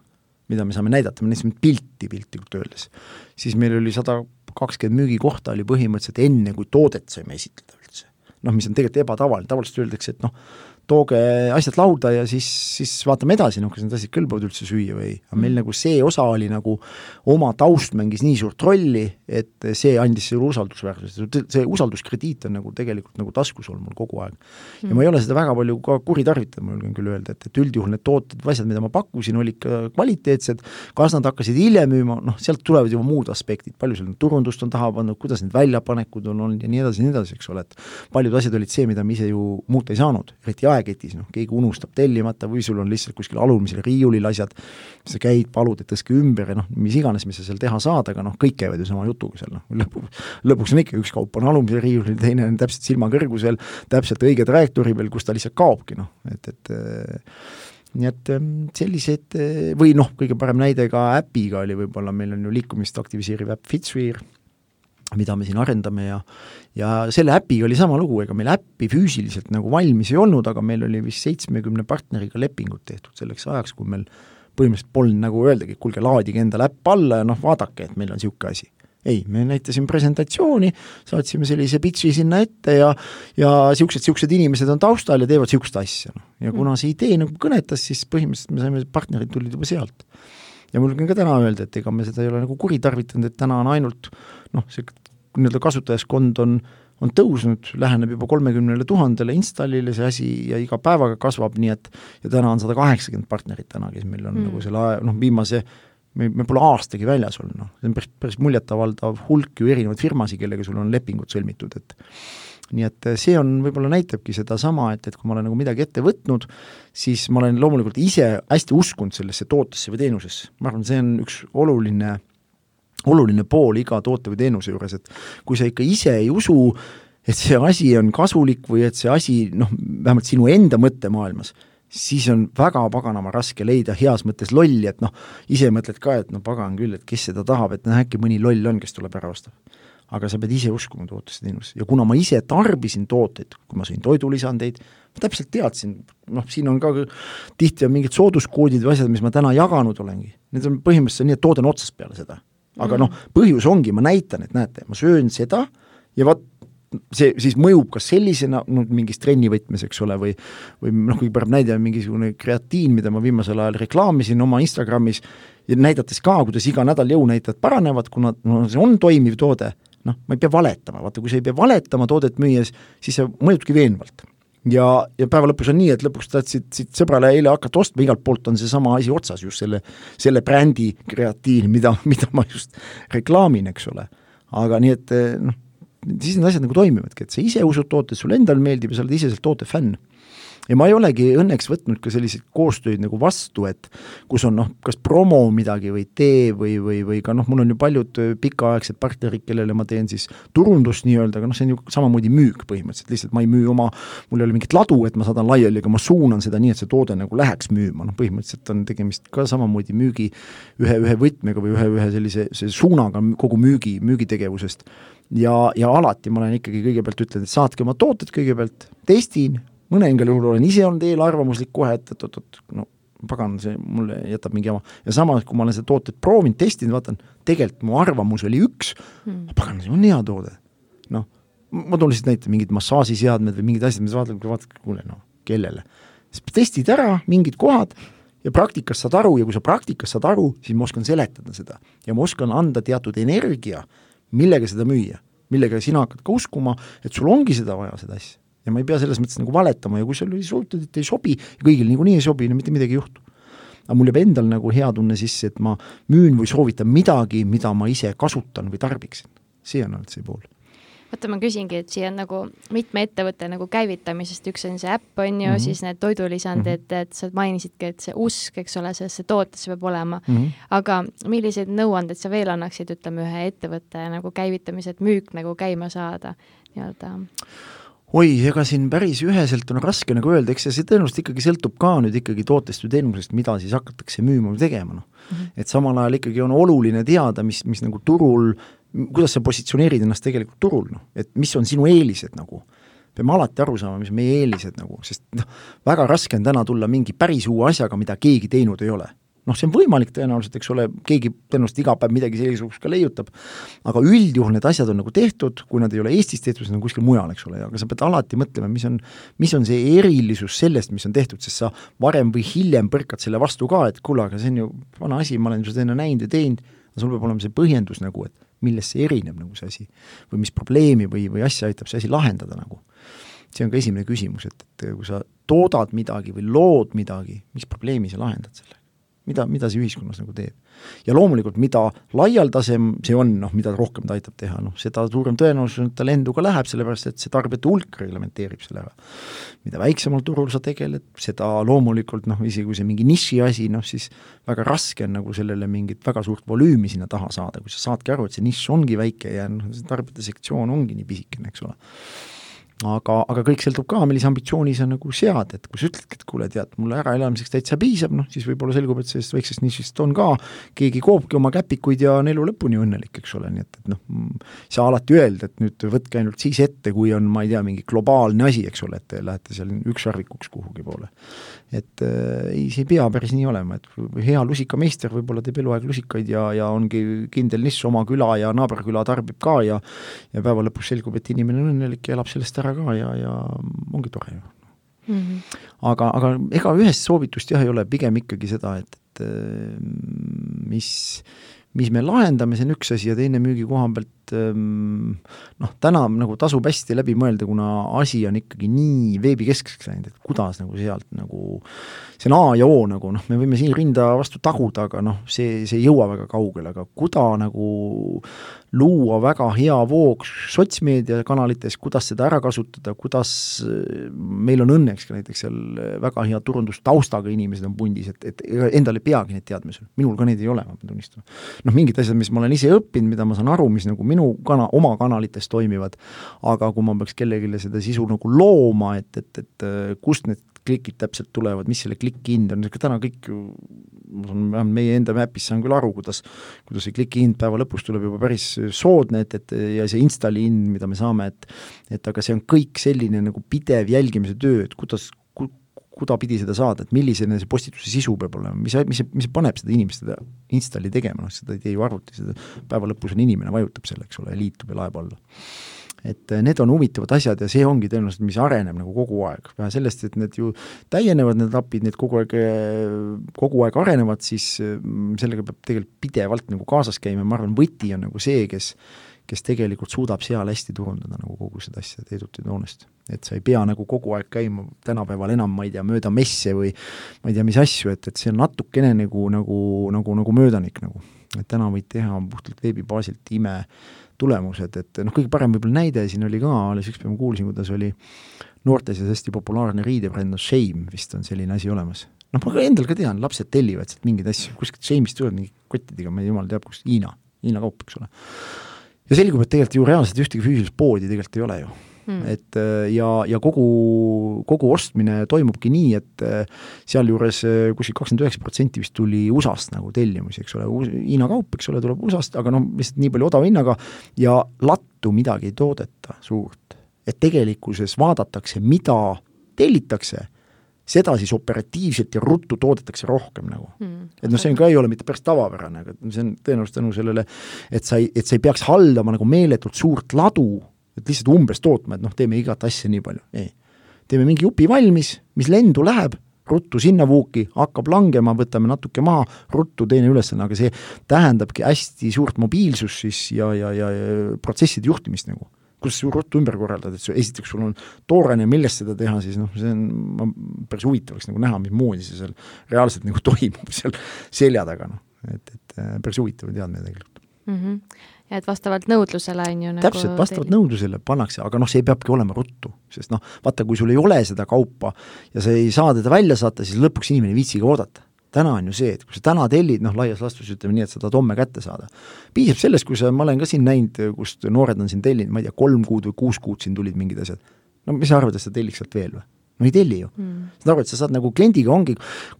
S2: mida me saame näidata, me näitasime pilti piltlikult öeldes, siis meil oli sada kakskümmend müügikohta oli põhimõtteliselt enne, kui toodet saime esitleda üldse noh, mis on tegelikult ebatavaline, tavaliselt öeldakse, et noh, tooge asjad lauda ja siis, siis vaatame edasi, noh, kas need asjad kõlbavad üldse süüa või ei. aga meil mm. nagu see osa oli nagu, oma taust mängis nii suurt rolli, et see andis selle usaldusväärsuse, see usalduskrediit on nagu tegelikult nagu taskus olnud mul kogu aeg. ja ma ei ole seda väga palju ka kuritarvitanud, ma julgen küll öelda, et, et üldjuhul need tooted või asjad, mida ma pakkusin, olid ka kvaliteetsed, kas nad hakkasid hiljem müüma, noh, sealt tulevad juba muud aspektid, palju seal turundust on taha pannud, kuidas need väljapanekud on olnud ja nii edasi ja nii edasi, eks ole, et paljud asjad olid see, mida me ise ju muuta ei saanud, eriti jaeketis, noh, keegi unustab tellimata või sul on lihtsalt kuskil alumisel riiulil asjad, sa käid, palud, et tõstke ümber ja noh, mis iganes, mis sa seal teha saad, aga noh, kõik käivad ju sama jutuga seal, noh, lõpuks, lõpuks on ikka üks kaup on alumisel riiulil, teine on täpselt silmakõrgusel, täpselt õige trajektoori peal, kus ta lihtsalt kaobki, noh, et, et nii et sellised või noh, kõige parem näide ka äpiga oli võib-olla, meil on ju liikumist aktiviseeriv äpp Fitswear, mida me siin arendame ja ja selle äpiga oli sama lugu, ega meil äppi füüsiliselt nagu valmis ei olnud, aga meil oli vist seitsmekümne partneriga lepingud tehtud selleks ajaks, kui meil põhimõtteliselt polnud nagu öeldagi, et kuulge, laadige endale äpp alla ja noh, vaadake, et meil on niisugune asi. ei, me näitasime presentatsiooni, saatsime sellise pitch'i sinna ette ja ja niisugused, niisugused inimesed on taustal ja teevad niisugust asja, noh. ja kuna see idee nagu kõnetas, siis põhimõtteliselt me saime, partnerid tulid juba sealt ja mul võin ka täna öelda, et ega me seda ei ole nagu kuritarvitanud, et täna on ainult noh, see nii-öelda kasutajaskond on, on tõusnud, läheneb juba kolmekümnele tuhandele installile see asi ja iga päevaga kasvab, nii et ja täna on sada kaheksakümmend partnerit täna, kes meil on mm. nagu selle aja, noh viimase me, me pole aastagi väljas olnud, noh, see on päris, päris muljetavaldav hulk ju erinevaid firmasid, kellega sul on lepingud sõlmitud, et nii et see on, võib-olla näitabki sedasama, et, et kui ma olen nagu midagi ette võtnud, siis ma olen loomulikult ise hästi uskunud sellesse tootesse või teenusesse, ma arvan, see on üks oluline oluline pool iga toote või teenuse juures, et kui sa ikka ise ei usu, et see asi on kasulik või et see asi noh, vähemalt sinu enda mõttemaailmas, siis on väga paganama raske leida heas mõttes lolli, et noh, ise mõtled ka, et no pagan küll, et kes seda tahab, et noh, äkki mõni loll on, kes tuleb ära ostab. Aga sa pead ise uskuma tootesse teenusesse. Ja kuna ma ise tarbisin tooteid, kui ma sõin toidulisandeid, ma täpselt teadsin, noh, siin on ka tihti on mingid sooduskoodid või asjad, mis ma täna jaganud olengi, need on põhimõtteliselt nii, et toode on otsast peale seda. Aga mm. noh, põhjus ongi, ma näitan, et näete, ma söön seda ja vot see siis mõjub kas sellisena, no mingis trennivõtmes, eks ole, või või noh, kõige parem näide on mingisugune kreatiin, mida ma viimasel ajal reklaamisin oma Instagramis ja näidates ka, kuidas iga nädal jõunäitajad paranevad, kuna no see on toimiv toode, noh, ma ei pea valetama, vaata kui sa ei pea valetama toodet müües, siis see mõjubki veenvalt ja, ja päeva lõpus on nii, et lõpuks tahtsid siit sõbrale eile hakata ostma, igalt poolt on seesama asi otsas, just selle, selle brändi kreatiiv, mida, mida ma just reklaamin, eks ole. aga nii, et noh, siis need asjad nagu toimivadki, et sa ise usud tootes, sulle endale meeldib ja sa oled ise selle toote fänn ja ma ei olegi õnneks võtnud ka selliseid koostöid nagu vastu, et kus on noh, kas promo midagi või tee või, või, või ka noh, mul on ju paljud äh, pikaaegsed partnerid, kellele ma teen siis turundust nii-öelda, aga noh, see on ju samamoodi müük põhimõtteliselt, lihtsalt ma ei müü oma, mul ei ole mingit ladu, et ma saadan laiali, aga ma suunan seda nii, et see toode nagu läheks müüma, noh põhimõtteliselt on tegemist ka samamoodi müügi ühe, ühe võtmega või ühe, ühe sellise, suunaga kogu müügi, müügitegevusest. ja, ja alati ma olen ikkagi kõigepealt ütlenud, et saatke oma tooted kõigepealt, testin, mõningal juhul olen ise olnud eelarvamuslik kohe, et oot-oot, no pagan, see mulle jätab mingi jama. ja samas, kui ma olen seda tootet proovinud, testinud, vaatan, tegelikult mu arvamus oli üks hmm., pagan, see on hea toode. noh, ma toon lihtsalt näite, mingid massaažiseadmed või mingid asjad, mis vaatad, vaatad, kuule noh, kellele. siis testid ära mingid kohad ja praktikas saad aru ja kui sa praktikas saad aru, siis ma oskan seletada seda ja ma oskan anda teatud energia, millega seda müüa, millega sina hakkad ka uskuma, et sul ongi seda vaja, seda asja ja ma ei pea selles mõttes nagu valetama ja kui sul sa ütled, et ei sobi, kõigil niikuinii ei sobi, no mitte midagi ei juhtu. aga mul jääb endal nagu hea tunne sisse, et ma müün või soovitan midagi, mida ma ise kasutan või tarbiksin. see on olnud see pool
S1: vaata, ma küsingi, et siia on nagu mitme ettevõtte nagu käivitamisest, üks on see äpp, on ju mm, -hmm. siis need toidulisandid mm, -hmm. et sa mainisidki, et see usk, eks ole, sellesse tootesse peab olema mm. -hmm. aga milliseid nõuandeid sa veel annaksid, ütleme, ühe ettevõtte nagu käivitamise, et müük nagu käima saada nii-öelda?
S2: Oi, ega siin päris üheselt on raske nagu öelda, eks see, tõenäoliselt ikkagi sõltub ka nüüd ikkagi tootest või teenusest, mida siis hakatakse müüma või tegema, noh. Mm -hmm.. et samal ajal ikkagi on oluline teada, mis, mis nagu turul, kuidas sa positsioneerid ennast tegelikult turul, noh, et mis on sinu eelised nagu. peame alati aru saama, mis meie eelised nagu, sest noh, väga raske on täna tulla mingi päris uue asjaga, mida keegi teinud ei ole noh, see on võimalik tõenäoliselt, eks ole, keegi tõenäoliselt iga päev midagi sellisugust ka leiutab, aga üldjuhul need asjad on nagu tehtud, kui nad ei ole Eestis tehtud, siis nad on kuskil mujal, eks ole, aga sa pead alati mõtlema, mis on, mis on see erilisus sellest, mis on tehtud, sest sa varem või hiljem põrkad selle vastu ka, et kuule, aga see on ju vana asi, ma olen seda enne näinud ja teinud, aga sul peab olema see põhjendus nagu, et millest see erineb nagu see asi. või mis probleemi või, või asja aitab see asi lahendada nagu. see on ka esimene küsimus, et, et kui sa toodad midagi või lood midagi, mis probleemi sa lahendad sellega? Mida, mida see ühiskonnas nagu teeb. ja loomulikult, mida laialdasem see on, noh, mida rohkem ta aitab teha, noh, seda suurem tõenäosus on, et ta lendu ka läheb, sellepärast et see tarbijate hulk reglementeerib selle ära. mida väiksemal turul sa tegeled, seda loomulikult noh, isegi kui see mingi niši asi, noh siis väga raske on nagu sellele mingit väga suurt volüümi sinna taha saada, kui sa saadki aru, et see nišš ongi väike ja noh, see tarbijate sektsioon ongi nii pisikene, eks ole aga, aga kõik sõltub ka, millise ambitsiooni sa nagu sead, et kui sa ütledki, et kuule, tead, mulle äraelamiseks täitsa piisab, noh siis võib-olla selgub, et sellest väiksest nišist on ka, keegi koobki oma käpikuid ja on elu lõpuni õnnelik, eks ole, nii et, et noh, ei saa alati öelda, et nüüd võtke ainult siis ette, kui on, ma ei tea, mingi globaalne asi, eks ole, et te lähete seal ükssarvikuks kuhugi poole. Et äh, ei, see ei pea päris nii olema, et hea lusikameister võib-olla teeb eluaeg lusikaid ja, ja ongi kindel nišš, oma küla ja naaberküla tarbib ka ja ja päeva lõpus selgub, et inimene on õnnelik ja elab sellest ära ka ja, ja ongi tore ju mm. -hmm. aga, aga ega ühest soovitust jah ei ole, pigem ikkagi seda, et, et mis, mis me lahendame, see on üks asi ja teine müügi koha pealt noh, täna nagu tasub hästi läbi mõelda, kuna asi on ikkagi nii veebikeskseks läinud, et kuidas nagu sealt nagu see on A ja O nagu noh, me võime siin rinda vastu taguda, aga noh, see, see ei jõua väga kaugele, aga kuda nagu luua väga hea voog sotsmeediakanalites, kuidas seda ära kasutada, kuidas meil on õnneks ka näiteks seal väga hea turundustaustaga inimesed on pundis, et, et endal ei peagi neid teadmisi, minul ka neid ei ole, ma pean tunnistama. noh, mingid asjad, mis ma olen ise õppinud, mida ma saan aru, mis nagu minu kana, oma kanalites toimivad, aga kui ma peaks kellelegi seda sisu nagu looma, et, et, et kust need klikid täpselt tulevad, mis selle kliki hind on, täna kõik ju, ma saan, vähemalt meie enda Mapis saan küll aru, kuidas kuidas see kliki hind päeva lõpus tuleb juba päris soodne, et, et ja see install'i hind, mida me saame, et et aga see on kõik selline nagu pidev jälgimise töö, et kuidas ku,, kudapidi seda saada, et millisene see postituse sisu peab olema, mis, mis, mis paneb seda inimest seda install'i tegema, noh seda ei tee ju arvuti, seda päeva lõpus on inimene, vajutab selle, eks ole, liitub ja laeb alla. Et äh, need on huvitavad asjad ja see ongi tõenäoliselt, mis areneb nagu kogu aeg, vähe sellest, et need ju täienevad, need apid, need kogu aeg, kogu aeg arenevad, siis äh, sellega peab tegelikult pidevalt nagu kaasas käima, ma arvan, võti on nagu see, kes kes tegelikult suudab seal hästi turundada nagu kogu seda asja Teedut ja Toonest. et sa ei pea nagu kogu aeg käima tänapäeval enam, ma ei tea, mööda messe või ma ei tea, mis asju, et, et see on natukene nagu, nagu, nagu, nagu möödanik nagu. et täna võid teha puhtalt veebi baasilt ime tulemused, et noh, kõige parem võib-olla näide siin oli ka, alles üks päev ma kuulsin, kuidas oli noorte seas hästi populaarne riidebränd, no Shame vist on selline asi olemas. noh, ma ka endal ka tean, lapsed tellivad sealt mingeid asju, kuskilt Shame'ist tulevad mingi kottidega, ma ei jumal teab kust, Hiina, Hiina kaup, eks ole. Ja selgub, et tegelikult ju reaalselt ühtegi füüsilist poodi tegelikult ei ole ju mm.. et äh, ja, ja kogu, kogu ostmine toimubki nii, et äh, sealjuures äh, kuskil kakskümmend üheksa protsenti vist tuli USA-st nagu tellimusi, eks ole, Hiina kaup, eks ole, tuleb USA-st, aga noh, lihtsalt nii palju odava hinnaga ja lattu midagi ei toodeta suurt. et tegelikkuses vaadatakse, mida tellitakse seda siis operatiivselt ja ruttu toodetakse rohkem nagu mm.. et noh, see on ka ei ole mitte päris tavapärane, aga see on tõenäoliselt tänu sellele, et sa ei, et sa ei peaks haldama nagu meeletult suurt ladu et lihtsalt umbes tootma, et noh, teeme igat asja nii palju, ei. teeme mingi jupi valmis, mis lendu läheb, ruttu sinna vuuki, hakkab langema, võtame natuke maha, ruttu teine ülesanne, aga see tähendabki hästi suurt mobiilsust siis ja, ja, ja, ja protsesside juhtimist nagu. Kuidas sa ruttu ümber korraldad, et esiteks sul on toorene, millest seda teha, siis noh, see on, päris huvitav oleks nagu näha, mismoodi see seal reaalselt nagu toimub seal selja taga, noh. et, et päris huvitav teadmine tegelikult mm.
S1: -hmm ja et vastavalt nõudlusele on ju nagu
S2: täpselt, vastavalt teil... nõudlusele pannakse, aga noh, see peabki olema ruttu, sest noh, vaata, kui sul ei ole seda kaupa ja sa ei saa teda välja saata, siis lõpuks inimene ei viitsigi oodata. Täna on ju see, et kui sa täna tellid, noh laias laastus ütleme nii, et sa tahad homme kätte saada, piisab sellest, kui sa, ma olen ka siin näinud, kust noored on siin tellinud, ma ei tea, kolm kuud või kuus kuud siin tulid mingid asjad, no mis sa arvad, et sa telliks sealt veel või? no ei telli ju. Mm.. saad aru, et sa saad nagu kliendiga ongi,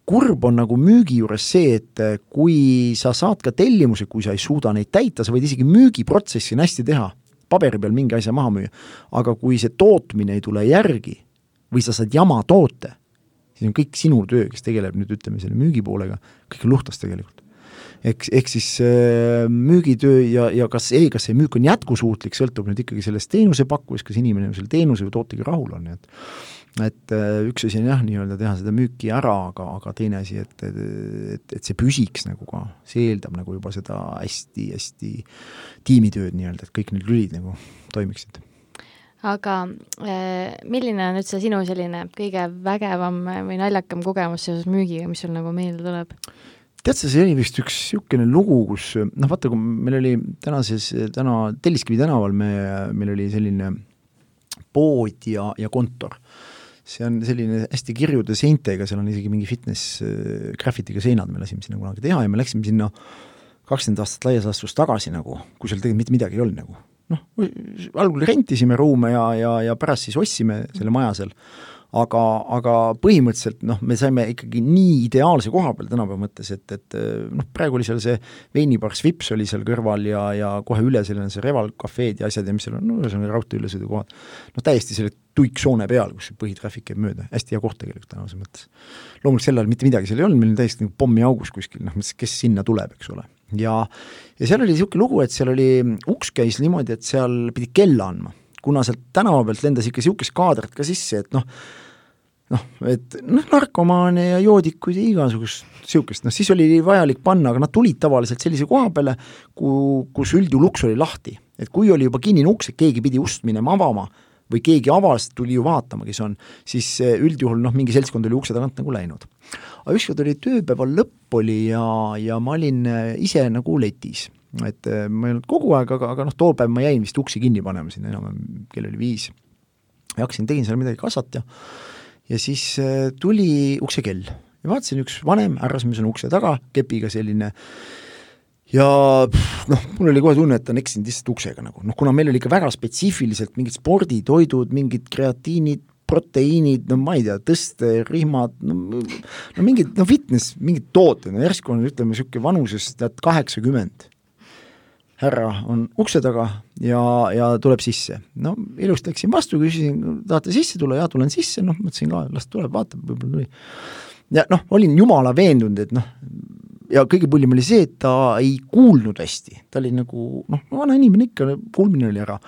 S2: kurb on nagu müügi juures see, et eh, kui sa saad ka tellimuse, kui sa ei suuda neid täita, sa võid isegi müügiprotsessi on hästi teha, paberi peal mingi asja maha müüa, aga kui see tootmine ei tule järgi või sa saad jama toote, siis on kõik sinu töö, kes tegeleb nüüd ütleme selle müügipoolega, kõik on luhtas tegelikult. Eks, ehk siis äh, müügitöö ja, ja kas, ei, kas see müük on jätkusuutlik, sõltub nüüd ikkagi sellest teenusepakkujast, kas inimene selle teenuse või tootega rahul on, nii et et äh, üks asi on jah, nii-öelda teha seda müüki ära, aga, aga teine asi, et, et, et see püsiks nagu ka, see eeldab nagu juba seda hästi-hästi tiimitööd nii-öelda, et kõik need lülid nagu toimiksid
S1: aga äh, milline on üldse sinu selline kõige vägevam või naljakam kogemus seoses müügiga, mis sul nagu meelde tuleb?
S2: tead sa, see oli vist üks niisugune lugu, kus noh, vaata, kui meil oli tänases, täna Telliskivi tänaval me, meil oli selline pood ja, ja kontor. see on selline hästi kirjude seintega, seal on isegi mingi fitness äh, graffitiga seinad, me lasime sinna kunagi teha ja me läksime sinna kakskümmend aastat laias laastus tagasi nagu, kui seal tegelikult mitte midagi ei olnud nagu. Noh, algul rentisime ruume ja, ja, ja pärast siis ostsime selle maja seal aga, aga põhimõtteliselt noh, me saime ikkagi nii ideaalse koha peal tänapäeva mõttes, et, et noh, praegu oli seal see veinibar Svips oli seal kõrval ja, ja kohe üle seal on see Reval kafeed ja asjad ja mis seal on, no ühesõnaga raudtee ülesõidukohad. noh, täiesti selle tuiksoone peal, kus põhitrafik käib mööda, hästi hea koht tegelikult tänavuse mõttes. loomulikult sel ajal mitte midagi seal ei olnud, meil oli täiesti nagu pommiaugus kuskil, noh, kes sinna tuleb, eks ole. Ja, ja seal oli niisugune lugu, et seal oli, uks käis niimoodi, et seal pidi kella andma kuna sealt tänava pealt lendas ikka niisugust kaadrit ka sisse, et noh, noh, et noh, narkomaane ja joodikuid ja igasugust niisugust, noh siis oli vajalik panna, aga nad tulid tavaliselt sellise koha peale, kuhu, kus üldjuhul uks oli lahti. et kui oli juba kinnine uks, et keegi pidi ust minema avama või keegi avas, tuli ju vaatama, kes on, siis üldjuhul noh, mingi seltskond oli ukse tagant nagu läinud. aga ükskord oli tööpäeva lõpp oli ja, ja ma olin ise nagu letis et äh, ma ei olnud kogu aeg, aga, aga noh, too päev ma jäin vist uksi kinni panema sinna enam-vähem, kell oli viis. ja hakkasin, tegin seal midagi kassat ja ja siis äh, tuli uksekell ja vaatasin, üks vanem härrasmees on ukse taga, kepiga selline ja noh, mul oli kohe tunne, et on eksinud lihtsalt uksega nagu, noh kuna meil oli ikka väga spetsiifiliselt mingid sporditoidud, mingid kreatiinid, proteiinid, no ma ei tea, tõsterihmad, no, no mingid, no fitness, mingid tooted, no järsku on ütleme, niisugune vanuses tead kaheksakümmend härra on ukse taga ja, ja tuleb sisse. no ilusti läksin vastu, küsisin, tahate sisse tulla, jaa, tulen sisse, noh, mõtlesin ka, las tuleb, vaatab, võib-olla tuli. ja noh, olin jumala veendunud, et noh, ja kõige põllim oli see, et ta ei kuulnud hästi, ta oli nagu noh, vana inimene ikka, kuulmine oli ära.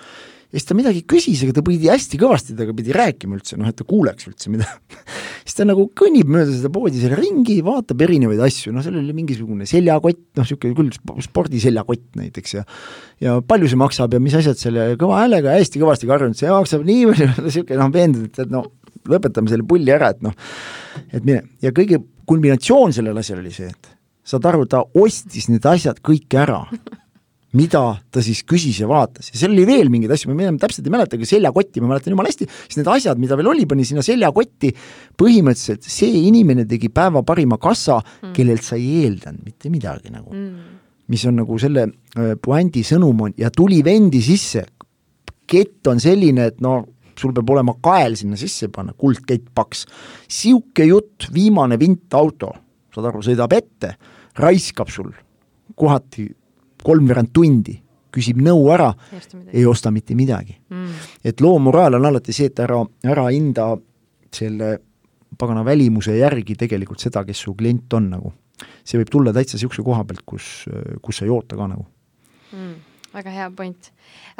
S2: Ja siis ta midagi küsis, aga ta pidi hästi kõvasti temaga pidi rääkima üldse, noh et ta kuuleks üldse mida. Siis ta nagu kõnnib mööda seda poodi seal ringi, vaatab erinevaid asju, noh seal oli mingisugune seljakott, noh niisugune küll spordiseljakott näiteks ja ja palju see maksab ja mis asjad selle kõva häälega hästi kõvasti karjunud, see maksab nii palju, niisugune noh, veendunud, et noh, lõpetame selle pulli ära, et noh, et mine, ja kõige kulminatsioon sellel asjal oli see, et saad aru, ta ostis need asjad kõik ära mida ta siis küsis ja vaatas. Ja seal oli veel mingeid asju, ma enam täpselt ei mäleta, aga seljakotti ma mäletan jumala hästi, siis need asjad, mida veel oli, pani sinna seljakotti, põhimõtteliselt see inimene tegi päeva parima kassa mm., kellelt sa ei eeldanud mitte midagi nagu. Mm.. mis on nagu selle äh, puändi sõnum on. Ja tuli vendi sisse, kett on selline, et no sul peab olema kael sinna sisse panna, kuldkett paks. sihuke jutt, viimane vint auto, saad aru, sõidab ette, raiskab sul kohati kolmveerand tundi, küsib nõu ära, ei osta mitte midagi. Mm.. et loo moraal on alati see, et ära, ära hinda selle pagana välimuse järgi tegelikult seda, kes su klient on nagu. see võib tulla täitsa niisuguse koha pealt, kus, kus sa ei oota ka nagu.
S1: Mm väga hea point.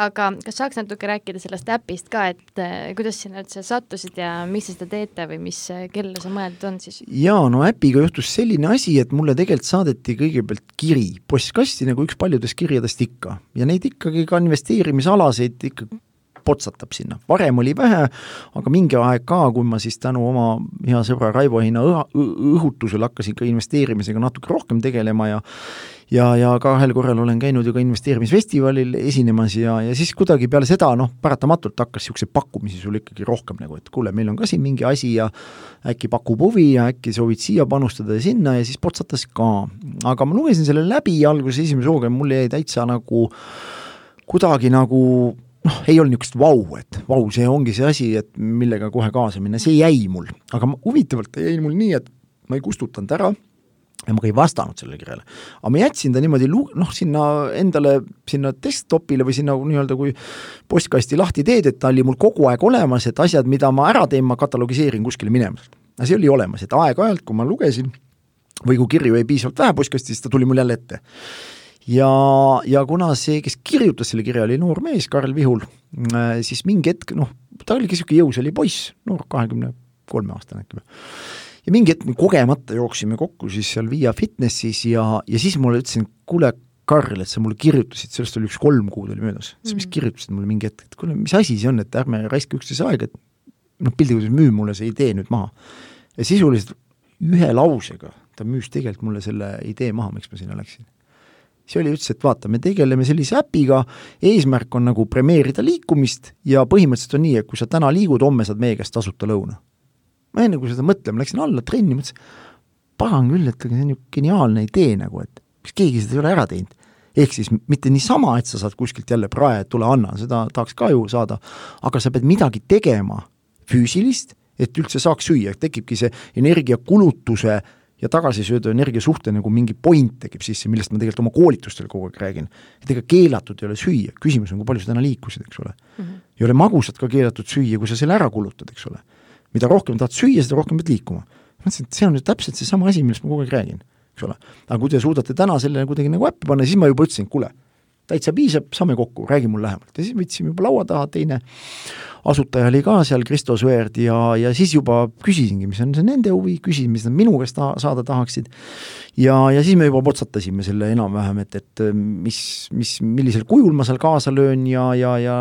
S1: aga kas saaks natuke rääkida sellest äpist ka, et äh, kuidas sinna üldse sattusid ja miks te seda teete või mis, äh, kellele see mõeldud on siis?
S2: jaa, no äpiga juhtus selline asi, et mulle tegelikult saadeti kõigepealt kiri postkasti, nagu üks paljudest kirjadest ikka, ja neid ikkagi ka investeerimisalaseid ikka potsatab sinna, varem oli vähe, aga mingi aeg ka, kui ma siis tänu oma hea sõbra Raivo Heina õhutusel hakkasin ka investeerimisega natuke rohkem tegelema ja ja, ja kahel korral olen käinud ju ka investeerimisfestivalil esinemas ja, ja siis kuidagi peale seda noh, paratamatult hakkas niisuguseid pakkumisi sul ikkagi rohkem nagu, et kuule, meil on ka siin mingi asi ja äkki pakub huvi ja äkki soovid siia panustada ja sinna ja siis potsatas ka. aga ma lugesin selle läbi alguses esimese hooga ja mul jäi täitsa nagu kuidagi nagu noh, ei olnud niisugust vau, et vau, see ongi see asi, et millega kohe kaasa minna, see jäi mul. aga ma, huvitavalt jäi mul nii, et ma ei kustutanud ära ja ma ka ei vastanud sellele kirjale. aga ma jätsin ta niimoodi lu-, noh, sinna endale, sinna desktopile või sinna nii-öelda kui postkasti lahti teed, et ta oli mul kogu aeg olemas, et asjad, mida ma ära teen, ma katalogiseerin kuskile minema. aga see oli olemas, et aeg-ajalt, kui ma lugesin või kui kirju jäi piisavalt vähe postkasti, siis ta tuli mul jälle ette. ja, ja kuna see, kes kirjutas selle kirja, oli noor mees, Karl Vihul, äh, siis mingi hetk, noh, ta oligi niisugune jõusaali poiss, noor, kahekümne kolme aastane äkki või ja mingi hetk me kogemata jooksime kokku siis seal Via Fitnessis ja, ja siis mulle ütlesin, kuule, Karl, et sa mulle kirjutasid, sellest oli üks kolm kuud oli möödas, sa vist mm. kirjutasid mulle mingi hetk, et kuule, mis asi see on, et ärme raiska üksteise aega, et noh, piltlikult öeldes müü mulle see idee nüüd maha. ja sisuliselt ühe lausega ta müüs tegelikult mulle selle idee maha, miks ma sinna läksin. see oli, ütles, et vaata, me tegeleme sellise äpiga, eesmärk on nagu premeerida liikumist ja põhimõtteliselt on nii, et kui sa täna liigud, homme saad meie käest tasuta lõuna ma enne kui seda mõtlema läksin alla trenni, mõtlesin, pagan küll, et see on ju geniaalne idee nagu, et miks keegi seda ei ole ära teinud. ehk siis mitte niisama, et sa saad kuskilt jälle prae, tule anna, seda tahaks ka ju saada, aga sa pead midagi tegema füüsilist, et üldse saaks süüa, tekibki see energiakulutuse ja tagasisööda energia suhte nagu mingi point tekib sisse, millest ma tegelikult oma koolitustel kogu aeg räägin. et ega keelatud ei ole süüa, küsimus on, kui palju sa täna liikusid, eks ole mm. -hmm. ei ole magusat ka keelatud süüa, kui sa selle ära kulutad, eks ole mida rohkem tahad süüa, seda rohkem pead liikuma. mõtlesin, et see on nüüd täpselt seesama asi, millest ma kogu aeg räägin, eks ole. aga kui te suudate täna selle kuidagi nagu äppi panna, siis ma juba ütlesin, kuule, täitsa piisab, saame kokku, räägi mul lähemalt. ja siis võtsime juba laua taha, teine asutaja oli ka seal, Kristo Sõerd, ja, ja siis juba küsisingi, mis on see nende huvi, küsisin, mis nad minu käest ta saada tahaksid, ja, ja siis me juba potsatasime selle enam-vähem, et, et mis, mis, millisel kujul ma seal kaasa löön ja, ja, ja,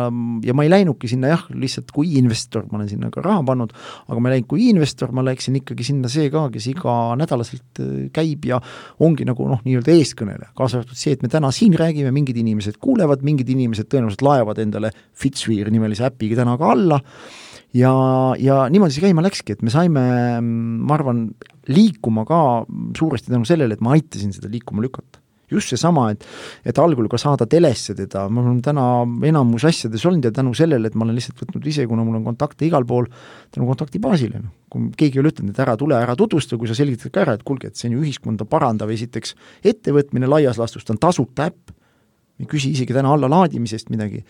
S2: ja ma ei läinudki sinna jah, lihtsalt kui investor, ma olen sinna ka raha pannud, aga ma ei läinud kui investor, ma läksin ikkagi sinna see ka, kes iganädalaselt äh, käib ja ongi nagu noh, nii-öelda eeskõneleja, kaasa arvatud see, et me täna siin räägime, mingid inimesed kuulevad, mingid inimesed tõenäoliselt laevad endale Fitsweer nimelise äpiga täna ka alla ja, ja niimoodi see käima läkski, et me saime, ma arvan, liikuma ka suuresti tänu sellele, et ma aitasin seda liikuma lükata. Just seesama, et et algul ka saada telesse teda, ma olen täna enamus asjades olnud ja tänu sellele, et ma olen lihtsalt võtnud ise, kuna mul on kontakte igal pool, tänu kontakti baasile, noh. kui keegi ei ole ütelnud, et ära tule, ära tutvusta, kui sa selgitad ka ära, et kuulge, et see on ju ühiskonda parandav esiteks ettevõtmine laias laastus, ta on tasuta äpp, ei küsi isegi täna allalaadimisest midagi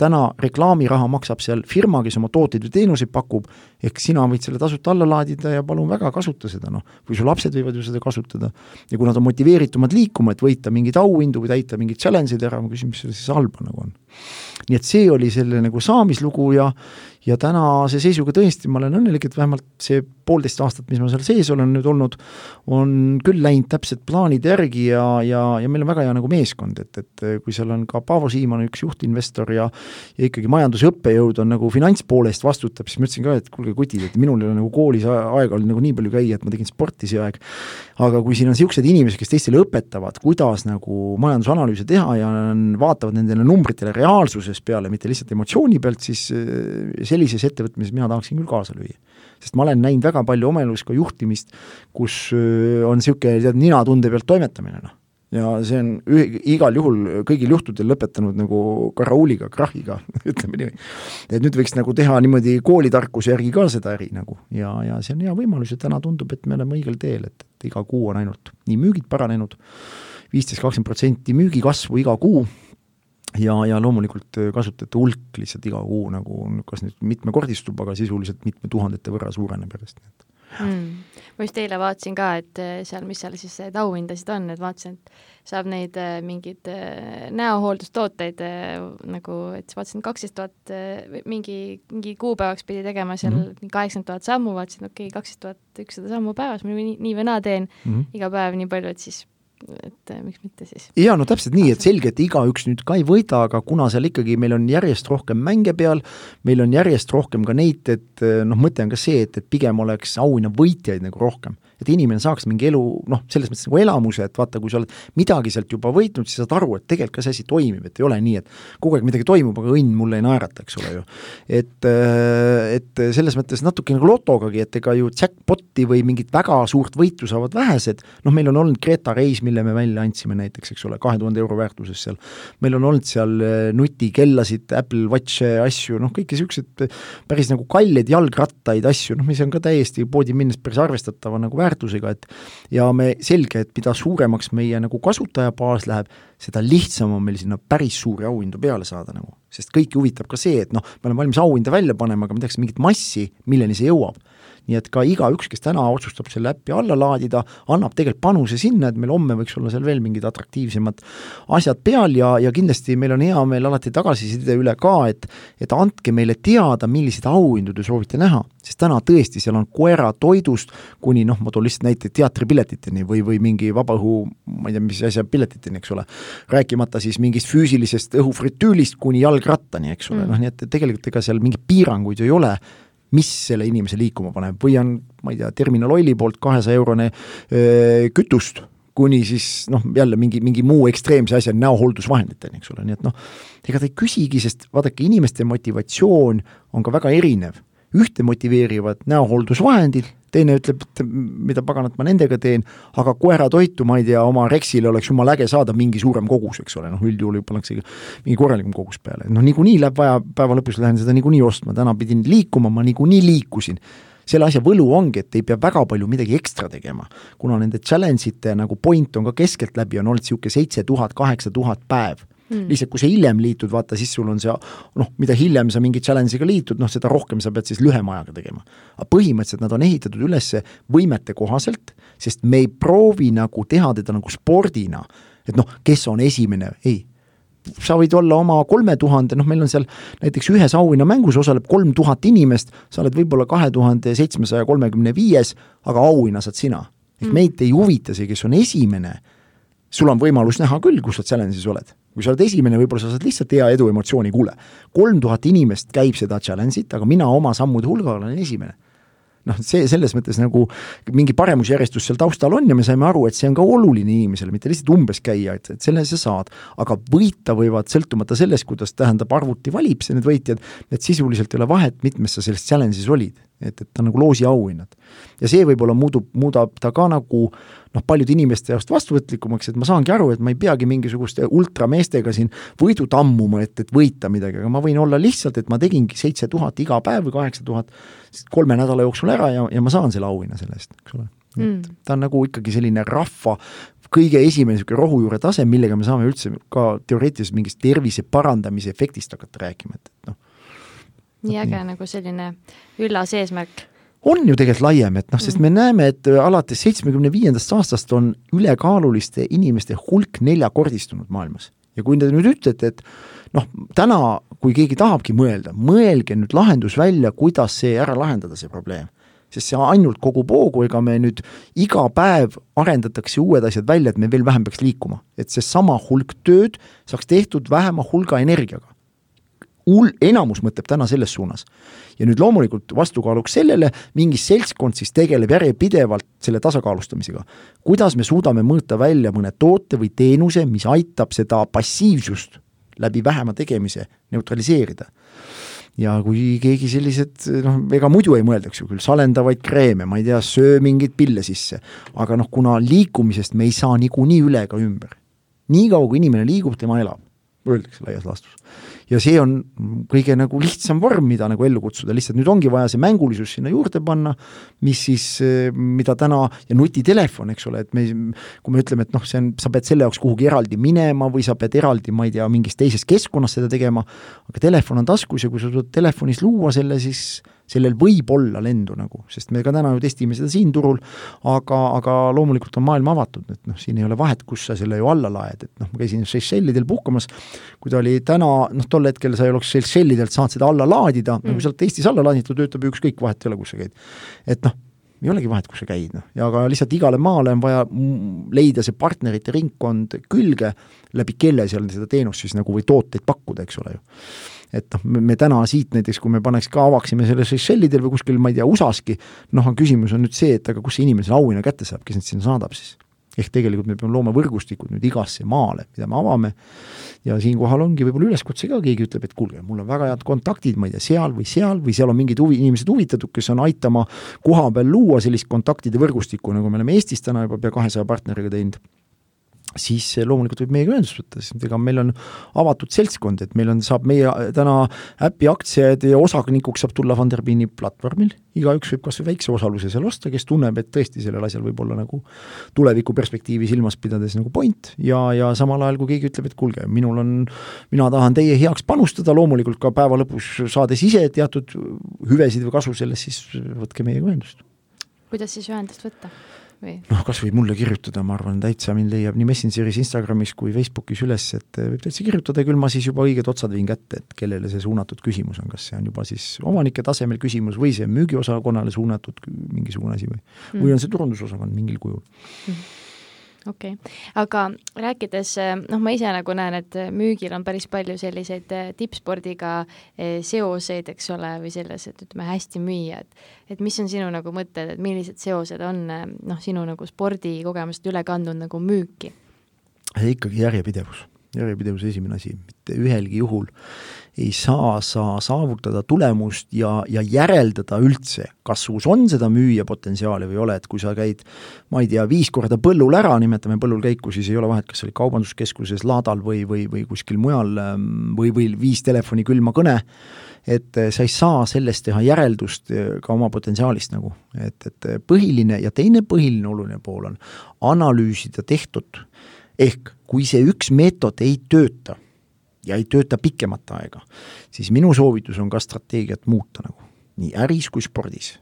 S2: täna reklaamiraha maksab seal firma, kes oma tooteid või teenuseid pakub, ehk sina võid selle tasuta alla laadida ja palun väga, kasuta seda, noh. või su lapsed võivad ju seda kasutada. ja kui nad on motiveeritumad liikuma, et võita mingeid auhindu või täita mingeid challenge'id ära, ma küsin, mis selles siis halba nagu on. nii et see oli selle nagu saamislugu ja ja tänase seisuga tõesti ma olen õnnelik, et vähemalt see poolteist aastat, mis ma seal sees olen nüüd olnud, on küll läinud täpselt plaanide järgi ja, ja, ja meil on väga hea nagu meeskond, et, et kui seal on ka Paavo Siimann, üks juhtinvestor ja ja ikkagi majanduse õppejõud on nagu finantspoole eest vastutab, siis ma ütlesin ka, et kuulge, kutid, et minul ei ole nagu koolis aega olnud nagu nii palju käia, et ma tegin sporti see aeg, aga kui siin on niisugused inimesed, kes teistele õpetavad, kuidas nagu majandusanalüüse teha ja vaatavad nendele numbritele reaalsuses peale, mitte lihtsalt emotsiooni pealt, siis see sellises ettevõtmises mina tahaksin küll kaasa lüüa. Sest ma olen näinud väga palju oma elus ka juhtimist, kus on niisugune tead, ninatunde pealt toimetamine, noh. ja see on üh-, igal juhul kõigil juhtudel lõpetanud nagu karauliga, krahhiga ütleme nii. et nüüd võiks nagu teha niimoodi koolitarkuse järgi ka seda äri nagu ja, ja see on hea võimalus ja täna tundub, et me oleme õigel teel, et, et iga kuu on ainult nii müügid paranenud, viisteist, kakskümmend protsenti müügikasvu iga kuu ja, ja loomulikult äh, kasutajate hulk lihtsalt iga kuu nagu kas nüüd mitmekordistub, aga sisuliselt mitme tuhandete võrra suureneb järjest, nii et
S1: mm.. ma just eile vaatasin ka, et äh, seal, mis seal siis need auhindasid on, et vaatasin, et saab neid äh, mingeid näohooldustooteid nagu, et vaatasin kaksteist tuhat, mingi, mingi kuupäevaks pidi tegema seal -hmm. kaheksakümmend tuhat sammu, vaatasin, okei okay,, kaksteist tuhat ükssada sammu päevas, ma nii, nii või naa teen mm -hmm. iga päev nii palju, et siis et miks mitte siis.
S2: jaa, no täpselt nii, et selge, et igaüks nüüd ka ei võida, aga kuna seal ikkagi meil on järjest rohkem mänge peal, meil on järjest rohkem ka neid, et noh, mõte on ka see, et, et pigem oleks auhinnavõitjaid nagu rohkem et inimene saaks mingi elu noh, selles mõttes nagu elamuse, et vaata, kui sa oled midagi sealt juba võitnud, siis saad aru, et tegelikult ka see asi toimib, et ei ole nii, et kogu aeg midagi toimub, aga õnn mulle ei naerata, eks ole ju. et, äh, et selles mõttes natuke nagu lotogagi, et ega ju jackpot'i või mingit väga suurt võitu saavad vähesed, noh, meil on olnud Greta reis, mille me välja andsime näiteks, eks ole, kahe tuhande euro väärtuses seal, meil on olnud seal äh, nutikellasid, Apple Watch'e asju, noh, kõiki niisuguseid päris nagu kalleid jalgrattaid, asju, noh, mis on ka täiesti poodi minnes päris arvestatava nagu väärtusega, et ja me, selge, et mida suuremaks meie nagu kasutajabaas läheb, seda lihtsam on meil sinna päris suuri auhindu peale saada nagu. sest kõiki huvitab ka see, et noh, me oleme valmis auhinda välja panema, aga me tahaks mingit massi, milleni see jõuab. Nii et ka igaüks, kes täna otsustab selle äpi alla laadida, annab tegelikult panuse sinna, et meil homme võiks olla seal veel mingid atraktiivsemad asjad peal ja, ja kindlasti meil on hea meel alati tagasiside üle ka, et et andke meile teada, milliseid auhindu te soovite näha, sest täna tõesti, seal on koeratoidust kuni noh, ma toon lihtsalt näite teatripiletiteni või, või mingi vabaõhu, ma ei tea, mis asja piletiteni, eks ole, rääkimata siis mingist füüsilisest õhufritüülist kuni jalgrattani, eks ole. Mm., noh nii et tegelikult ega seal mingeid piiranguid ju ei ole mis selle inimese liikuma paneb või on, ma ei tea, Terminal Oili poolt kahesaja eurone öö, kütust, kuni siis noh, jälle mingi, mingi muu ekstreemse asja, näohooldusvahenditeni, eks ole, nii et noh, ega ta ei küsigi, sest vaadake, inimeste motivatsioon on ka väga erinev. Ühte motiveerivad näohooldusvahendid, teine ütleb, et mida paganat ma nendega teen, aga koeratoitu, ma ei tea, oma Rexile oleks jumala äge saada mingi suurem kogus, eks ole, noh üldjuhul ju pannakse mingi korralikum kogus peale, noh niikuinii läheb vaja, päeva lõpus lähen seda niikuinii ostma, täna pidin liikuma, ma niikuinii liikusin selle asja võlu ongi, et ei pea väga palju midagi ekstra tegema. kuna nende challenge ite nagu point on ka keskeltläbi on olnud niisugune seitse tuhat, kaheksa tuhat päev mm.. lihtsalt, kui sa hiljem liitud, vaata siis sul on see noh, mida hiljem sa mingi challenge'iga liitud, noh seda rohkem sa pead siis lühema ajaga tegema. aga põhimõtteliselt nad on ehitatud üles võimete kohaselt, sest me ei proovi nagu teha teda nagu spordina, et noh, kes on esimene, ei sa võid olla oma kolme tuhande, noh, meil on seal näiteks ühes auhinnamängus osaleb kolm tuhat inimest, sa oled võib-olla kahe tuhande seitsmesaja kolmekümne viies, aga auhinna saad sina. ehk mm. meid ei huvita see, kes on esimene, sul on võimalus näha küll, kus sa challenge'is oled kui sa oled esimene, võib-olla sa saad lihtsalt hea edu emotsiooni, kuule, kolm tuhat inimest käib seda challenge'it, aga mina oma sammude hulgal olen esimene noh, see selles mõttes nagu mingi paremusjärjestus seal taustal on ja me saime aru, et see on ka oluline inimesele, mitte lihtsalt umbes käia, et, et selle sa saad. aga võita võivad, sõltumata sellest, kuidas tähendab, arvuti valib see need võitjad, et sisuliselt ei ole vahet, mitmes sa selles challenge'is olid et, et ta on nagu loosiauhinnad. ja see võib-olla muudub, muudab ta ka nagu noh, paljude inimeste jaoks vastuvõtlikumaks, et ma saangi aru, et ma ei peagi mingisuguste ultrameestega siin võidu tammuma, et, et võita midagi, aga ma võin olla lihtsalt, et ma tegingi seitse tuhat iga päev või kaheksa tuhat kolme nädala jooksul ära ja, ja ma saan selle auhinna selle eest, eks ole. Mm.. ta on nagu ikkagi selline rahva kõige esimene niisugune rohujuure tase, millega me saame üldse ka teoreetiliselt mingist tervise parandamise efektist hakata rääkima, et, et noh,
S1: nii äge nagu selline üllas eesmärk
S2: on ju tegelikult laiem, et noh, sest me näeme, et äh, alates seitsmekümne viiendast aastast on ülekaaluliste inimeste hulk neljakordistunud maailmas. ja kui te nüüd ütlete, et noh, täna, kui keegi tahabki mõelda, mõelge nüüd lahendus välja, kuidas see ära lahendada, see probleem. sest see ainult kogub hoogu, ega me nüüd iga päev arendatakse uued asjad välja, et me veel vähem peaks liikuma. et seesama hulk tööd saaks tehtud vähema hulga energiaga hull, enamus mõtleb täna selles suunas. ja nüüd loomulikult vastukaaluks sellele mingi seltskond siis tegeleb järjepidevalt selle tasakaalustamisega. kuidas me suudame mõõta välja mõne toote või teenuse, mis aitab seda passiivsust läbi vähema tegemise neutraliseerida ja kui keegi sellised, noh, ega muidu ei mõeldaks ju küll, salendavaid kreeme, ma ei tea, söö mingeid pille sisse, aga noh, kuna liikumisest me ei saa niikuinii üle ega ümber. niikaua, kui inimene liigub, tema elab öeldakse laias laastus. Ja see on kõige nagu lihtsam vorm, mida nagu ellu kutsuda, lihtsalt nüüd ongi vaja see mängulisus sinna juurde panna, mis siis, mida täna, ja nutitelefon, eks ole, et me, kui me ütleme, et noh, see on, sa pead selle jaoks kuhugi eraldi minema või sa pead eraldi, ma ei tea, mingis teises keskkonnas seda tegema, aga telefon on taskus ja kui sa suudad telefonis luua selle, siis sellel võib olla lendu nagu, sest me ka täna ju testime seda siin turul, aga, aga loomulikult on maailm avatud, et noh, siin ei ole vahet, kus sa selle ju alla laed, et noh, ma käisin Seychellidel puhkamas, kui ta oli täna, noh tol hetkel sa ei oleks Seychellidelt saanud seda alla laadida mm., kui sa oled Eestis alla laadinud, ta töötab ju ükskõik, vahet ei ole, kus sa käid. et noh, ei olegi vahet, kus sa käid, noh, ja aga lihtsalt igale maale on vaja leida see partnerite ringkond külge, läbi kelle seal seda teenust siis nagu või tooteid pakkuda, eks ole ju et noh, me täna siit näiteks, kui me paneks ka, avaksime selle Seychellidel või kuskil, ma ei tea, USA-ski, noh, on küsimus on nüüd see, et aga kus see inimene selle auhinna kätte saab, kes need sinna saadab siis? ehk tegelikult me peame looma võrgustikud nüüd igasse maale, mida me avame, ja siinkohal ongi võib-olla üleskutse ka, keegi ütleb, et kuulge, mul on väga head kontaktid, ma ei tea, seal või seal või seal on mingid huvi, inimesed huvitatud, kes on aitama koha peal luua sellist kontaktide võrgustikku, nagu me oleme Eestis täna juba pea kahesaja partneriga teinud siis loomulikult võib meiega ühendust võtta, sest ega meil on avatud seltskond, et meil on, saab meie täna äpi aktsiaid ja osanikuks saab tulla Funderbeani platvormil, igaüks võib kas või väikse osaluse seal osta, kes tunneb, et tõesti sellel asjal võib olla nagu tulevikuperspektiivi silmas pidades nagu point ja, ja samal ajal, kui keegi ütleb, et kuulge, minul on, mina tahan teie heaks panustada, loomulikult ka päeva lõpus saades ise teatud hüvesid või kasu sellest, siis võtke meiega ühendust.
S1: kuidas siis ühendust võtta? Või?
S2: noh, kas või mulle kirjutada, ma arvan, täitsa mind leiab nii Messengeris, Instagramis kui Facebookis üles, et võib täitsa kirjutada, küll ma siis juba õiged otsad viin kätte, et kellele see suunatud küsimus on, kas see on juba siis omanike tasemel küsimus või see müügiosakonnale suunatud mingisugune asi või mm., või on see turundusosakond mingil kujul mm
S1: okei okay., aga rääkides, noh, ma ise nagu näen, et müügil on päris palju selliseid eh, tippspordiga eh, seoseid, eks ole, või selles, et ütleme, hästi müüa, et et mis on sinu nagu mõtted, et millised seosed on eh, noh, sinu nagu spordikogemused üle kandnud nagu müüki?
S2: ikkagi järjepidevus järjepidevus esimene asi, mitte ühelgi juhul ei saa sa saavutada tulemust ja, ja järeldada üldse, kas sus on seda müüja potentsiaali või ei ole, et kui sa käid ma ei tea, viis korda põllul ära, nimetame põllul käiku, siis ei ole vahet, kas sa olid kaubanduskeskuses, laadal või, või, või kuskil mujal ähm, või, või viis telefoni külma kõne, et äh, sa ei saa sellest teha järeldust äh, ka oma potentsiaalist nagu, et, et äh, põhiline ja teine põhiline oluline pool on analüüsida tehtut. Ehk kui see üks meetod ei tööta ja ei tööta pikemat aega, siis minu soovitus on ka strateegiat muuta nagu, nii äris kui spordis.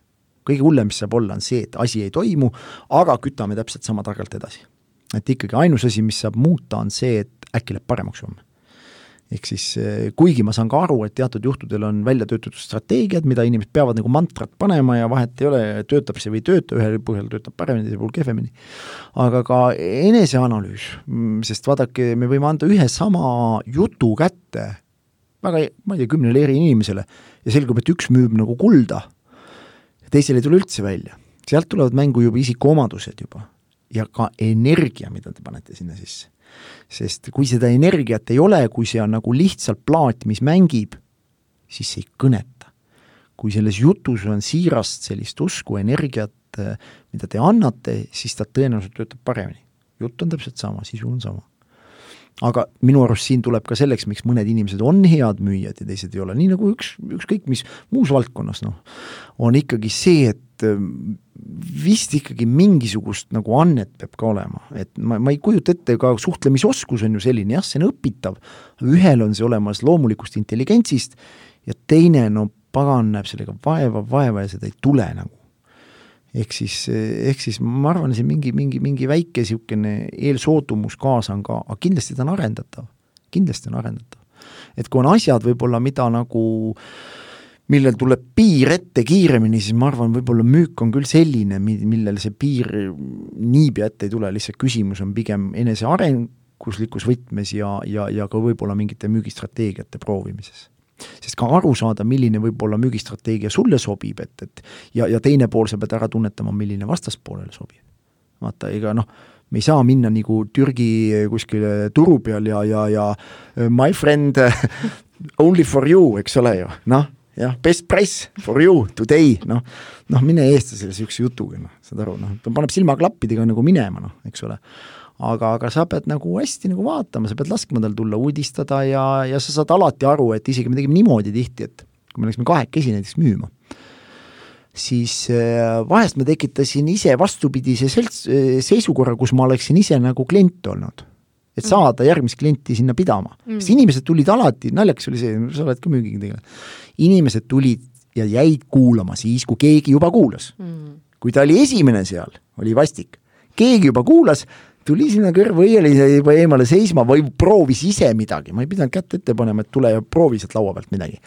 S2: kõige hullem, mis saab olla, on see, et asi ei toimu, aga kütame täpselt sama targalt edasi. et ikkagi ainus asi, mis saab muuta, on see, et äkki läheb paremaks homme ehk siis eh, kuigi ma saan ka aru, et teatud juhtudel on välja töötatud strateegiad, mida inimesed peavad nagu mantrat panema ja vahet ei ole, töötab see või ei tööta, ühel põhjal töötab paremini, teisel puhul kehvemini. aga ka eneseanalüüs, mm, sest vaadake, me võime anda ühe sama jutu kätte väga, ma ei tea, kümnele eri inimesele ja selgub, et üks müüb nagu kulda teisel ei tule üldse välja. sealt tulevad mängu juba isikuomadused juba ja ka energia, mida te panete sinna sisse sest kui seda energiat ei ole, kui see on nagu lihtsalt plaat, mis mängib, siis see ei kõneta. kui selles jutus on siirast sellist usku, energiat, mida te annate, siis ta tõenäoliselt töötab paremini. jutt on täpselt sama, sisu on sama aga minu arust siin tuleb ka selleks, miks mõned inimesed on head müüjad ja teised ei ole, nii nagu üks, ükskõik mis muus valdkonnas, noh, on ikkagi see, et ähm, vist ikkagi mingisugust nagu annet peab ka olema, et ma, ma ei kujuta ette, ka suhtlemisoskus on ju selline, jah, see on õpitav, ühel on see olemas loomulikust intelligentsist ja teine, no pagan näeb sellega vaeva, vaeva ja seda ei tule nagu ehk siis, ehk siis ma arvan, see mingi, mingi, mingi väike niisugune eelsoodumus kaasa on ka, aga kindlasti ta on arendatav, kindlasti on arendatav. et kui on asjad võib-olla, mida nagu millel tuleb piir ette kiiremini, siis ma arvan, võib-olla müük on küll selline, millel see piir niipea ette ei tule, lihtsalt küsimus on pigem enesearengus võtmes ja, ja, ja ka võib-olla mingite müügistrateegiate proovimises sest ka aru saada, milline võib olla müügistrateegia sulle sobib, et, et ja, ja teine pool, sa pead ära tunnetama, milline vastaspoolele sobib. vaata, ega noh, me ei saa minna nagu Türgi kuskile turu peal ja, ja, ja my friend only for you, eks ole ju, noh, jah, best price for you today, noh, noh, mine eestlasele niisuguse jutuga, noh, saad aru, noh, ta paneb silmaklappidega nagu minema, noh, eks ole aga, aga sa pead nagu hästi nagu vaatama, sa pead laskma tal tulla uudistada ja, ja sa saad alati aru, et isegi me tegime niimoodi tihti, et kui me läksime kahekesi näiteks müüma, siis äh, vahest ma tekitasin ise vastupidise selts-, äh, seisukorra, kus ma oleksin ise nagu klient olnud. et mm. saada järgmist klienti sinna pidama mm.. sest inimesed tulid alati, naljakas oli see, sa oled ka müügiga tegelenud, inimesed tulid ja jäid kuulama siis, kui keegi juba kuulas mm.. kui ta oli esimene seal, oli vastik. keegi juba kuulas, tuli sinna kõrvõieli juba eemale seisma või proovis ise midagi, ma ei pidanud kätt ette panema, et tule ja proovi sealt laua pealt midagi.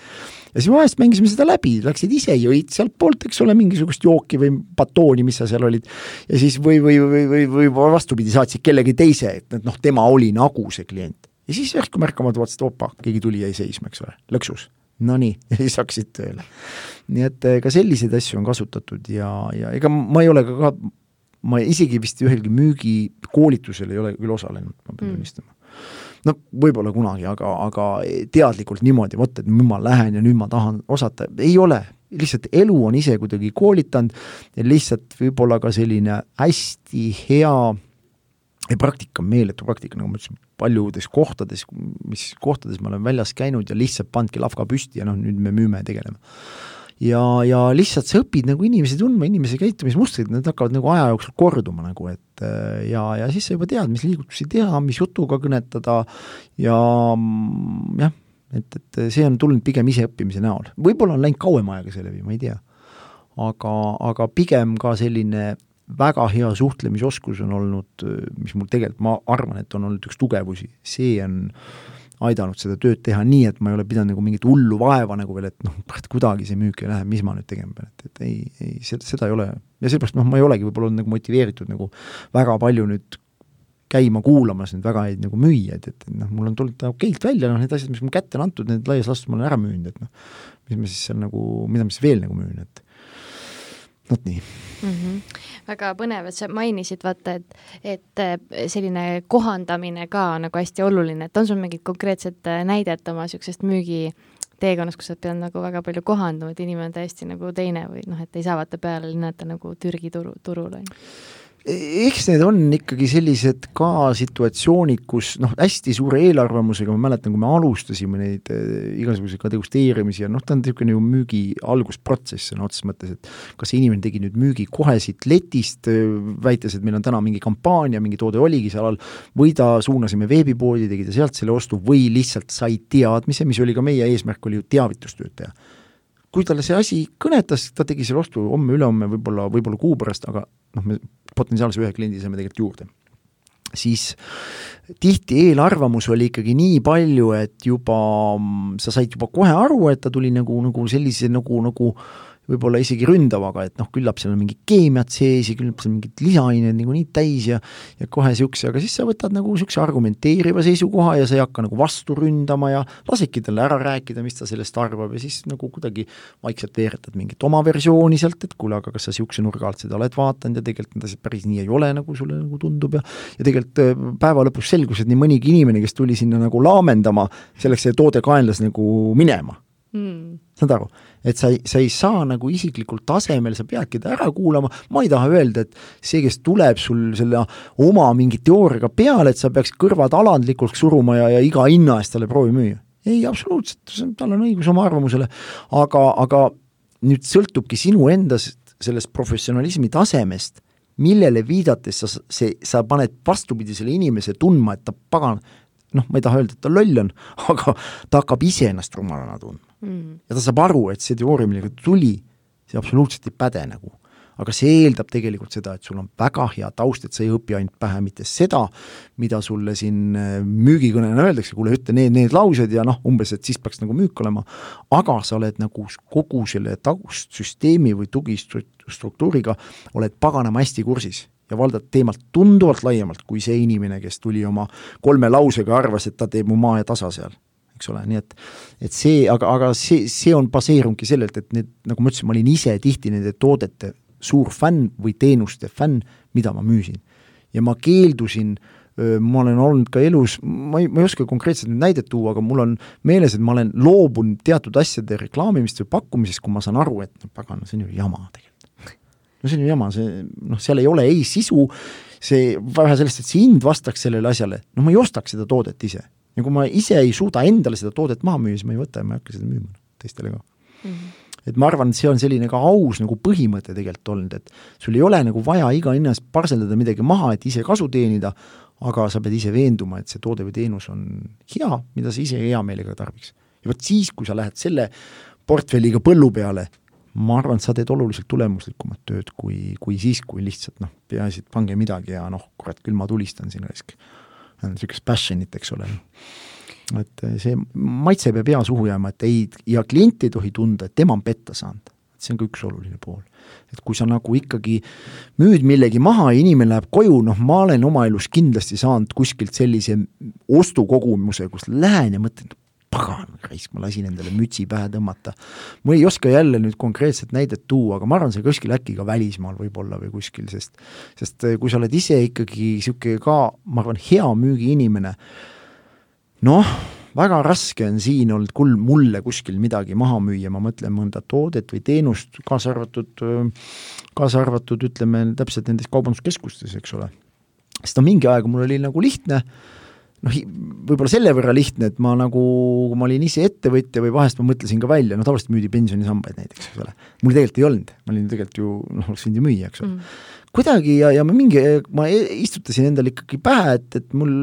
S2: ja siis vahest mängisime seda läbi, läksid ise, jõid sealtpoolt, eks ole, mingisugust jooki või batooni, mis sa seal olid, ja siis või, või, või, või, või vastupidi, saatsid kellegi teise, et noh, tema oli nagu see klient. ja siis järsku märkamata vaatasid, opa, keegi tuli, jäi seisma, eks ole, lõksus. Nonii, ja siis hakkasid tööle. nii et ka selliseid asju on kasutatud ja, ja ega ma ei ole ka, ka ma isegi vist ühelgi müügikoolitusel ei ole küll osalenud, ma pean mm. tunnistama mm.. no võib-olla kunagi, aga, aga teadlikult niimoodi, vot, et nüüd ma lähen ja nüüd ma tahan osata, ei ole, lihtsalt elu on ise kuidagi koolitanud ja lihtsalt võib-olla ka selline hästi hea praktika on meeletu praktika, nagu ma ütlesin, paljudes kohtades, mis kohtades ma olen väljas käinud ja lihtsalt pandki lavka püsti ja noh, nüüd me müüme ja tegeleme. Ja, ja lihtsalt sa õpid nagu inimesi tundma, inimese käitumismustrid, need hakkavad nagu aja jooksul korduma nagu, et ja, ja siis sa juba tead, mis liigutusi teha, mis jutuga kõnetada ja jah, et, et see on tulnud pigem iseõppimise näol. võib-olla on läinud kauem aega see läbi, ma ei tea. aga, aga pigem ka selline väga hea suhtlemisoskus on olnud, mis mul tegelikult, ma arvan, et on olnud üks tugevusi, see on aidanud seda tööd teha nii, et ma ei ole pidanud nagu mingit hullu vaeva nagu veel, et noh, kuidagi see müük ei lähe, mis ma nüüd tegema pean, et, et ei, ei, seda, seda ei ole. Ja seepärast noh, ma ei olegi võib-olla olnud nagu motiveeritud nagu väga palju nüüd käima kuulamas neid väga häid nagu müüjaid, et noh, mul on tulnud okeilt välja, noh need asjad, mis mul kätte on antud, need laias laastus ma olen ära müünud, et noh, mis ma siis seal nagu, mida ma siis veel nagu müün, et vot nii
S1: mm. -hmm. väga põnev, et sa mainisid, vaata, et, et äh, selline kohandamine ka nagu hästi oluline, et on sul mingit konkreetset äh, näidet oma niisugusest müügi teekonnas, kus sa pead nagu väga palju kohandama, et inimene on täiesti nagu teine või noh, et ei saa vaata peale lennata nagu Türgi turu, turul, on ju
S2: eks need on ikkagi sellised ka situatsioonid, kus noh, hästi suure eelarvamusega, ma mäletan, kui me alustasime neid äh, igasuguseid ka degusteerimisi ja noh, ta on niisugune ju müügi algusprotsess sõna otseses mõttes, et kas see inimene tegi nüüd müügi kohe siit letist, väites, et meil on täna mingi kampaania, mingi toode oligi seal all, või ta suunasime veebipoodi, tegi ta sealt selle ostu või lihtsalt sai teadmise, mis oli ka meie eesmärk, oli ju teavitustööd teha. Kui talle see asi kõnetas, ta tegi selle ostu homme-ülehomme, võib-olla, võib-olla kuu pärast, aga noh, me potentsiaalse ühe kliendi saime tegelikult juurde. siis tihti eelarvamus oli ikkagi nii palju, et juba sa said juba kohe aru, et ta tuli nagu, nagu sellise nagu, nagu võib-olla isegi ründav, aga et noh, küllap seal on mingit keemiat sees ja küllap seal mingid lisaained niikuinii täis ja ja kohe niisuguse, aga siis sa võtad nagu niisuguse argumenteeriva seisukoha ja sa ei hakka nagu vastu ründama ja lasedki talle ära rääkida, mis ta sellest arvab ja siis nagu kuidagi vaikselt veeretad mingit oma versiooni sealt, et kuule, aga kas sa niisuguse nurga alt seda oled vaadanud ja tegelikult need asjad päris nii ei ole, nagu sulle nagu tundub ja ja tegelikult äh, päeva lõpus selgus, et nii mõnigi inimene, kes tuli sinna nagu laamendama, selleks see toode kaenlas nagu minema. Mm.. Saad aru? et sa ei, sa ei saa nagu isiklikul tasemel, sa peadki ta ära kuulama, ma ei taha öelda, et see, kes tuleb sul selle oma mingi teooriaga peale, et sa peaks kõrvad alandlikuks suruma ja, ja iga hinna eest talle proovi müüa. ei, absoluutselt, tal on õigus oma arvamusele, aga, aga nüüd sõltubki sinu endast, sellest professionalismi tasemest, millele viidates sa, see, sa paned vastupidisele inimese tundma, et ta pagan, noh, ma ei taha öelda, et ta loll on, aga ta hakkab ise ennast rumalana tundma mm.. ja ta saab aru, et see teooria, millega ta tuli, see absoluutselt ei päde nagu. aga see eeldab tegelikult seda, et sul on väga hea taust, et sa ei õpi ainult pähe mitte seda, mida sulle siin äh, müügikõnena öeldakse, kuule, ütle need, need laused ja noh, umbes, et siis peaks nagu müük olema, aga sa oled nagu kogu selle taustsüsteemi või tugistruktuuriga, oled paganama hästi kursis ja valdad teemat tunduvalt laiemalt kui see inimene, kes tuli oma kolme lausega, arvas, et ta teeb mu maa ja tasa seal eks ole, nii et et see, aga, aga see, see on baseerunudki sellelt, et need, nagu ma ütlesin, ma olin ise tihti nende toodete suur fänn või teenuste fänn, mida ma müüsin. ja ma keeldusin ma olen olnud ka elus, ma ei, ma ei oska konkreetselt nüüd näidet tuua, aga mul on meeles, et ma olen loobunud teatud asjade reklaamimist või pakkumisest, kui ma saan aru, et no pagan, see on ju jama tegelikult. no see on ju jama, see noh, seal ei ole ei sisu, see, vähe sellest, et see hind vastaks sellele asjale, no ma ei ostaks seda toodet ise ja kui ma ise ei suuda endale seda toodet maha müüa, siis ma ei võta ja ma ei hakka seda müüma teistele ka mm. -hmm et ma arvan, et see on selline ka aus nagu põhimõte tegelikult olnud, et sul ei ole nagu vaja iga hinna eest parseldada midagi maha, et ise kasu teenida, aga sa pead ise veenduma, et see toode või teenus on hea, mida sa ise hea meelega tarbiks. ja vot siis, kui sa lähed selle portfelliga põllu peale, ma arvan, et sa teed oluliselt tulemuslikumat tööd kui, kui siis, kui lihtsalt noh, peaasi, et pange midagi ja noh, kurat, küll ma tulistan siin raisk niisugust passion'it, eks ole. et see maitse peab hea suhu jääma, et ei, ja klient ei tohi tunda, et tema on petta saanud. see on ka üks oluline pool. et kui sa nagu ikkagi müüd millegi maha ja inimene läheb koju, noh, ma olen oma elus kindlasti saanud kuskilt sellise ostukogumuse, kus lähen ja mõtlen, pagan, raisk, ma lasin endale mütsi pähe tõmmata. ma ei oska jälle nüüd konkreetset näidet tuua, aga ma arvan, see kuskil äkki ka välismaal võib-olla või kuskil, sest sest eh, kui sa oled ise ikkagi niisugune ka, ma arvan, hea müügiinimene, noh, väga raske on siin olnud kul-, mulle kuskil midagi maha müüa, ma mõtlen mõnda toodet või teenust, kaasa arvatud, kaasa arvatud ütleme, täpselt nendes kaubanduskeskustes, eks ole sest noh, mingi aeg mul oli nagu lihtne, noh, võib-olla selle võrra lihtne, et ma nagu, kui ma olin ise ettevõtja või vahest ma mõtlesin ka välja, no tavaliselt müüdi pensionisambaid näiteks, eks ole. mul tegelikult ei olnud, ma olin tegelikult ju, noh, oleks võinud ju müüa, eks ole mm kuidagi ja, ja ma mingi, ma e-, istutasin endale ikkagi pähe, et, et mul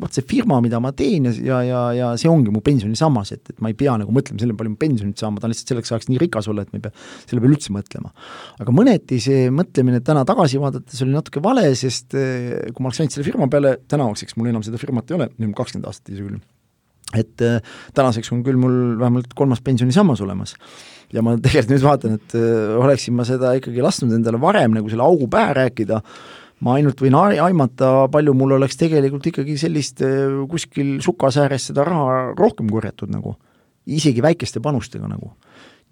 S2: vot see firma, mida ma teen ja, ja, ja see ongi mu pensionisammas, et, et ma ei pea nagu mõtlema selle, palju ma pensionit saan, ma tahan lihtsalt selleks ajaks nii rikas olla, et ma ei pea selle peale üldse mõtlema. aga mõneti see mõtlemine täna tagasi vaadates oli natuke vale, sest eh, kui ma oleks läinud selle firma peale, tänavuseks mul enam seda firmat ei ole, nüüd on kakskümmend aastat isegi küll, et eh, tänaseks on küll mul vähemalt kolmas pensionisammas olemas. Ja ma tegelikult nüüd vaatan, et äh, oleksin ma seda ikkagi lasknud endale varem nagu selle augu pähe rääkida, ma ainult võin aimata, palju mul oleks tegelikult ikkagi sellist äh, kuskil sukas ääres seda raha rohkem korjatud nagu, isegi väikeste panustega nagu.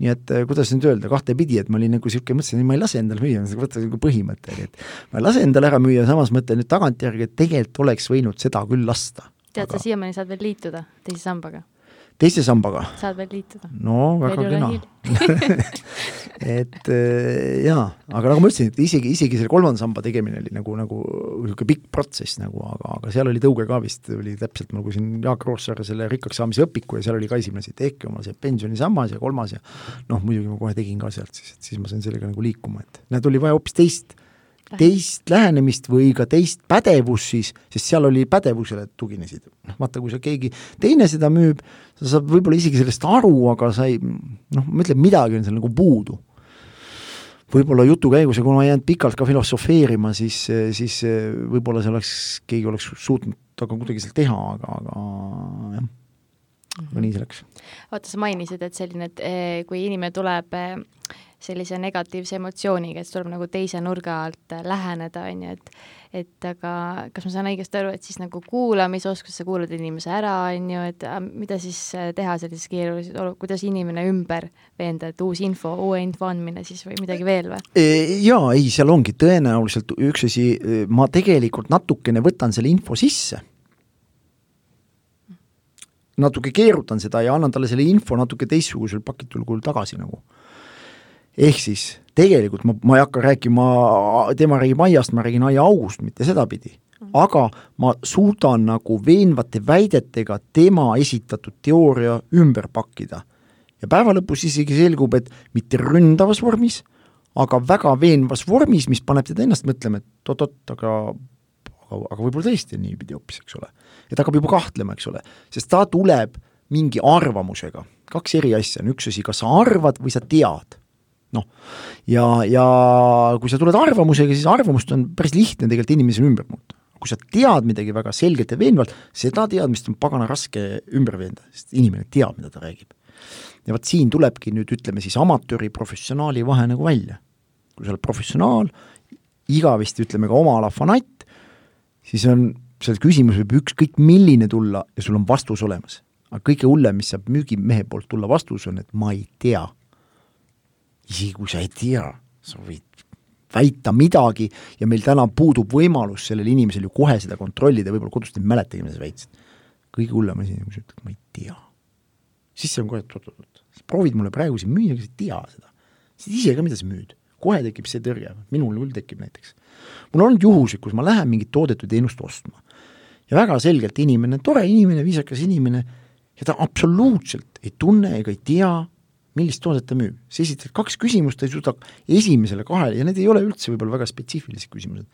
S2: Nii et äh, kuidas nüüd öelda, kahtepidi, et ma olin nagu niisugune, mõtlesin, et ma ei lase endale müüa, võtta nagu põhimõte, et ma ei lase endale ära müüa, samas mõtlen nüüd tagantjärgi, et tegelikult oleks võinud seda küll lasta.
S1: Tead aga..., sa siiamaani saad veel liituda teise sambaga?
S2: teise sambaga?
S1: saad veel liituda.
S2: no väga kena et äh, jaa, aga nagu ma ütlesin, et isegi, isegi selle kolmanda samba tegemine oli nagu, nagu niisugune pikk protsess nagu, aga, aga seal oli tõuge ka vist, oli täpselt nagu siin Jaak Roosaare selle rikkaks saamise õpiku ja seal oli ka esimene asi, tehke oma see pensionisammas ja kolmas ja noh, muidugi ma kohe tegin ka sealt siis, et siis ma sain sellega nagu liikuma, et näed, oli vaja hoopis teist teist lähenemist või ka teist pädevust siis, sest seal oli pädevusele tuginesid. noh, vaata, kui sa keegi teine seda müüb, sa saad võib-olla isegi sellest aru, aga sa ei noh, ma ütlen, midagi on seal nagu puudu. võib-olla jutu käigus ja kui ma jäänud pikalt ka filosofeerima, siis, siis võib-olla see oleks, keegi oleks suutnud aga kuidagi seal teha, aga, aga jah, aga nii see läks.
S1: vaata, sa mainisid, et selline, et eh, kui inimene tuleb eh, sellise negatiivse emotsiooniga, et see tuleb nagu teise nurga alt läheneda, on ju, et et aga kas ma saan õigesti aru, et siis nagu kuulamisoskus, sa kuulad inimese ära, on ju, et mida siis teha sellises keerulises olukorras, kuidas inimene ümber veenda, et uus info, uue info andmine siis või midagi veel või?
S2: E, jaa, ei, seal ongi tõenäoliselt üks asi, ma tegelikult natukene võtan selle info sisse natuke keerutan seda ja annan talle selle info natuke teistsugusel pakitul kujul tagasi nagu ehk siis tegelikult ma, ma ei hakka rääkima, tema räägib aiast, ma räägin aiaaugust, mitte sedapidi. aga ma suudan nagu veenvate väidetega tema esitatud teooria ümber pakkida. ja päeva lõpus isegi selgub, et mitte ründavas vormis, aga väga veenvas vormis, mis paneb teda ennast mõtlema, et oot-oot, aga aga, aga võib-olla tõesti on niipidi hoopis, eks ole. et hakkab juba kahtlema, eks ole, sest ta tuleb mingi arvamusega, kaks eri asja on, üks asi, kas sa arvad või sa tead noh, ja, ja kui sa tuled arvamusega, siis arvamust on päris lihtne tegelikult inimesel ümber muuta. kui sa tead midagi väga selgelt ja veenvalt, seda teadmist on pagana raske ümber veenda, sest inimene teab, mida ta räägib. ja vot siin tulebki nüüd ütleme siis amatööri, professionaali vahe nagu välja. kui sa oled professionaal, igavesti ütleme ka oma ala fanatt, siis on, see küsimus võib ükskõik milline tulla ja sul on vastus olemas. aga kõige hullem, mis saab müügimehe poolt tulla vastus, on, et ma ei tea isegi kui sa ei tea, sa võid väita midagi ja meil täna puudub võimalus sellel inimesel ju kohe seda kontrollida, võib-olla kodust ei mäletagi, mida sa väitsid. kõige hullem asi, kui sa ütled, ma ei tea. siis see on kohe, et oot-oot-oot, sa proovid mulle praegu siin müüa, aga sa ei tea seda. sa tead ise ka, mida sa müüd. kohe tekib see tõrje, minul küll tekib näiteks. mul on olnud juhuseid, kus ma lähen mingit toodet või teenust ostma. ja väga selgelt inimene, tore inimene, viisakas inimene, ja ta absoluutselt ei tunne ega ei tea, millist toodet ta müüb, sa esitad kaks küsimust, ta ei suuda esimesele kahele ja need ei ole üldse võib-olla väga spetsiifilised küsimused.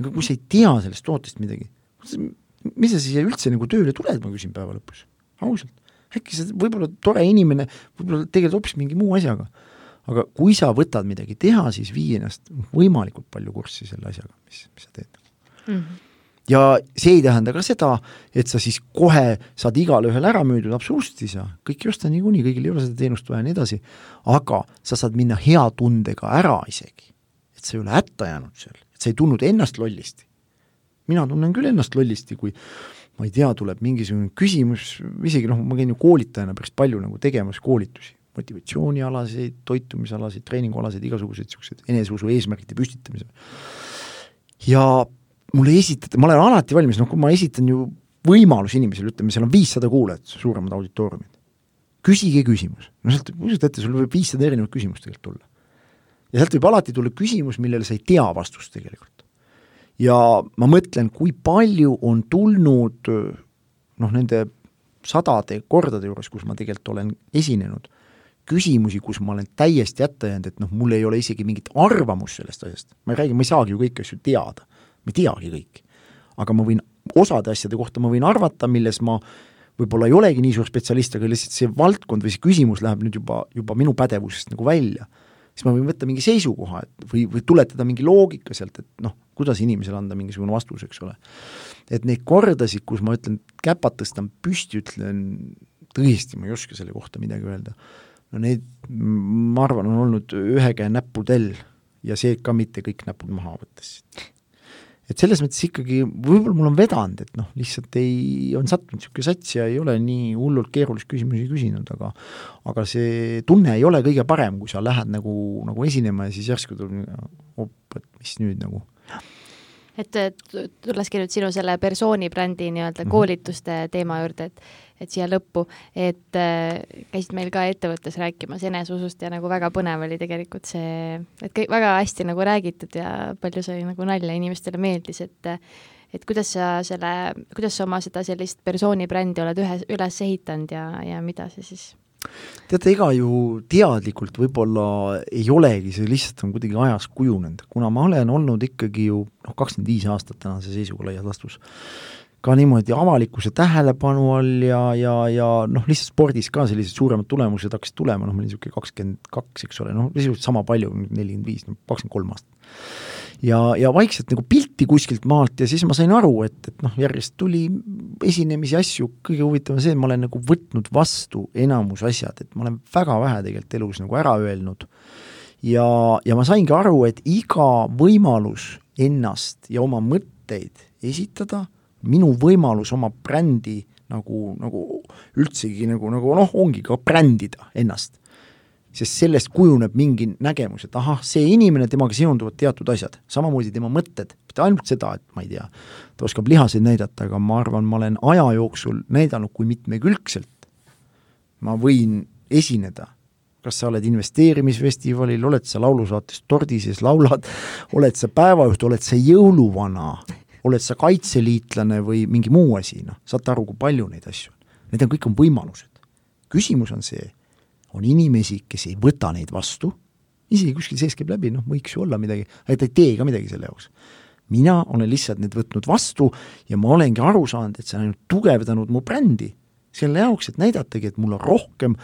S2: aga kui sa ei tea sellest tootest midagi, mis sa siia üldse nagu tööle tuled, ma küsin päeva lõpus, ausalt. äkki sa võib-olla tore inimene, võib-olla tegeled hoopis mingi muu asjaga. aga kui sa võtad midagi teha, siis vii ennast võimalikult palju kurssi selle asjaga, mis, mis sa teed mm. -hmm ja see ei tähenda ka seda, et sa siis kohe saad igale ühele ära müüdud, absoluutselt ei saa, kõik ei osta niikuinii, kõigil ei ole seda teenust vaja ja nii edasi, aga sa saad minna hea tundega ära isegi. et sa ei ole hätta jäänud seal, et sa ei tundnud ennast lollisti. mina tunnen küll ennast lollisti, kui ma ei tea, tuleb mingisugune küsimus, isegi noh, ma käin ju koolitajana päris palju nagu tegemas koolitusi, motivatsioonialaseid, toitumisalaseid, treeningualaseid, igasuguseid niisuguseid eneseusu eesmärkide püstitamisel. ja mulle esitati, ma olen alati valmis, noh kui ma esitan ju võimalus inimesele, ütleme, seal on viissada kuulajat, suuremad auditooriumid. küsige küsimus, no sealt, kujuta ette, sul võib viissada erinevat küsimust tegelikult tulla. ja sealt võib alati tulla küsimus, millele sa ei tea vastust tegelikult. ja ma mõtlen, kui palju on tulnud noh, nende sadade kordade juures, kus ma tegelikult olen esinenud, küsimusi, kus ma olen täiesti hätta jäänud, et noh, mul ei ole isegi mingit arvamust sellest asjast. ma ei räägi, ma ei saagi ju kõiki asju teada, ma ei teagi kõiki. aga ma võin, osade asjade kohta ma võin arvata, milles ma võib-olla ei olegi nii suur spetsialist, aga lihtsalt see valdkond või see küsimus läheb nüüd juba, juba minu pädevusest nagu välja, siis ma võin võtta mingi seisukoha, et või, või tuletada mingi loogika sealt, et noh, kuidas inimesele anda mingisugune vastus, eks ole. et neid kordasid, kus ma ütlen, käpad tõstan püsti, ütlen tõesti, ma ei oska selle kohta midagi öelda, no neid, ma arvan, on olnud ühe käe näppudel ja see ka mitte kõik näpud maha võttes et selles mõttes ikkagi võib-olla mul on vedanud, et noh, lihtsalt ei, on sattunud niisugune sats ja ei ole nii hullult keerulisi küsimusi küsinud, aga aga see tunne ei ole kõige parem, kui sa lähed nagu, nagu esinema ja siis järsku tuleb op, et mis nüüd nagu
S1: et tulleski nüüd sinu selle persooni brändi nii-öelda -hmm. koolituste teema juurde, et et siia lõppu, et äh, käisid meil ka ettevõttes rääkimas eneseusust ja nagu väga põnev oli tegelikult see, et kõik väga hästi nagu räägitud ja palju sai nagu nalja, inimestele meeldis, et et kuidas sa selle, kuidas sa oma seda sellist persooni brändi oled ühe, üles ehitanud ja, ja mida see siis?
S2: Teate, ega ju teadlikult võib-olla ei olegi, see lihtsalt on kuidagi ajas kujunenud, kuna ma olen olnud ikkagi ju noh, kakskümmend viis aastat tänase seisuga laias laastus, ka niimoodi avalikkuse tähelepanu all ja, ja, ja noh, lihtsalt spordis ka sellised suuremad tulemused hakkasid tulema, noh, ma olin niisugune kakskümmend kaks, eks ole, noh, sisuliselt sama palju, nelikümmend viis, kakskümmend kolm aastat. Ja, ja vaikselt nagu pilti kuskilt maalt ja siis ma sain aru, et, et noh, järjest tuli esinemisi, asju, kõige huvitavam see, et ma olen nagu võtnud vastu enamus asjad, et ma olen väga vähe tegelikult elus nagu ära öelnud. ja, ja ma saingi aru, et iga võimalus ennast ja oma mõtteid esitada, minu võimalus oma brändi nagu, nagu üldsegi nagu, nagu noh, ongi ka brändida ennast. Sest sellest kujuneb mingi nägemus, et ahah, see inimene, temaga seonduvad teatud asjad, samamoodi tema mõtted, mitte ainult seda, et ma ei tea, ta oskab lihaseid näidata, aga ma arvan, ma olen aja jooksul näidanud, kui mitmekülgselt ma võin esineda. kas sa oled investeerimisfestivalil, oled sa laulusaates Tordi sees laulad, oled sa päevajuht, oled sa jõuluvana, oled sa kaitseliitlane või mingi muu asi, noh, saate aru, kui palju neid asju on. Need on, kõik on võimalused. küsimus on see on inimesi, kes ei võta neid vastu, isegi kuskil sees käib läbi, noh, võiks ju olla midagi, aga ta ei tee ka midagi selle jaoks. mina olen lihtsalt need võtnud vastu ja ma olengi aru saanud, et see on ainult tugevdanud mu brändi, selle jaoks, et näidatagi, et mul on rohkem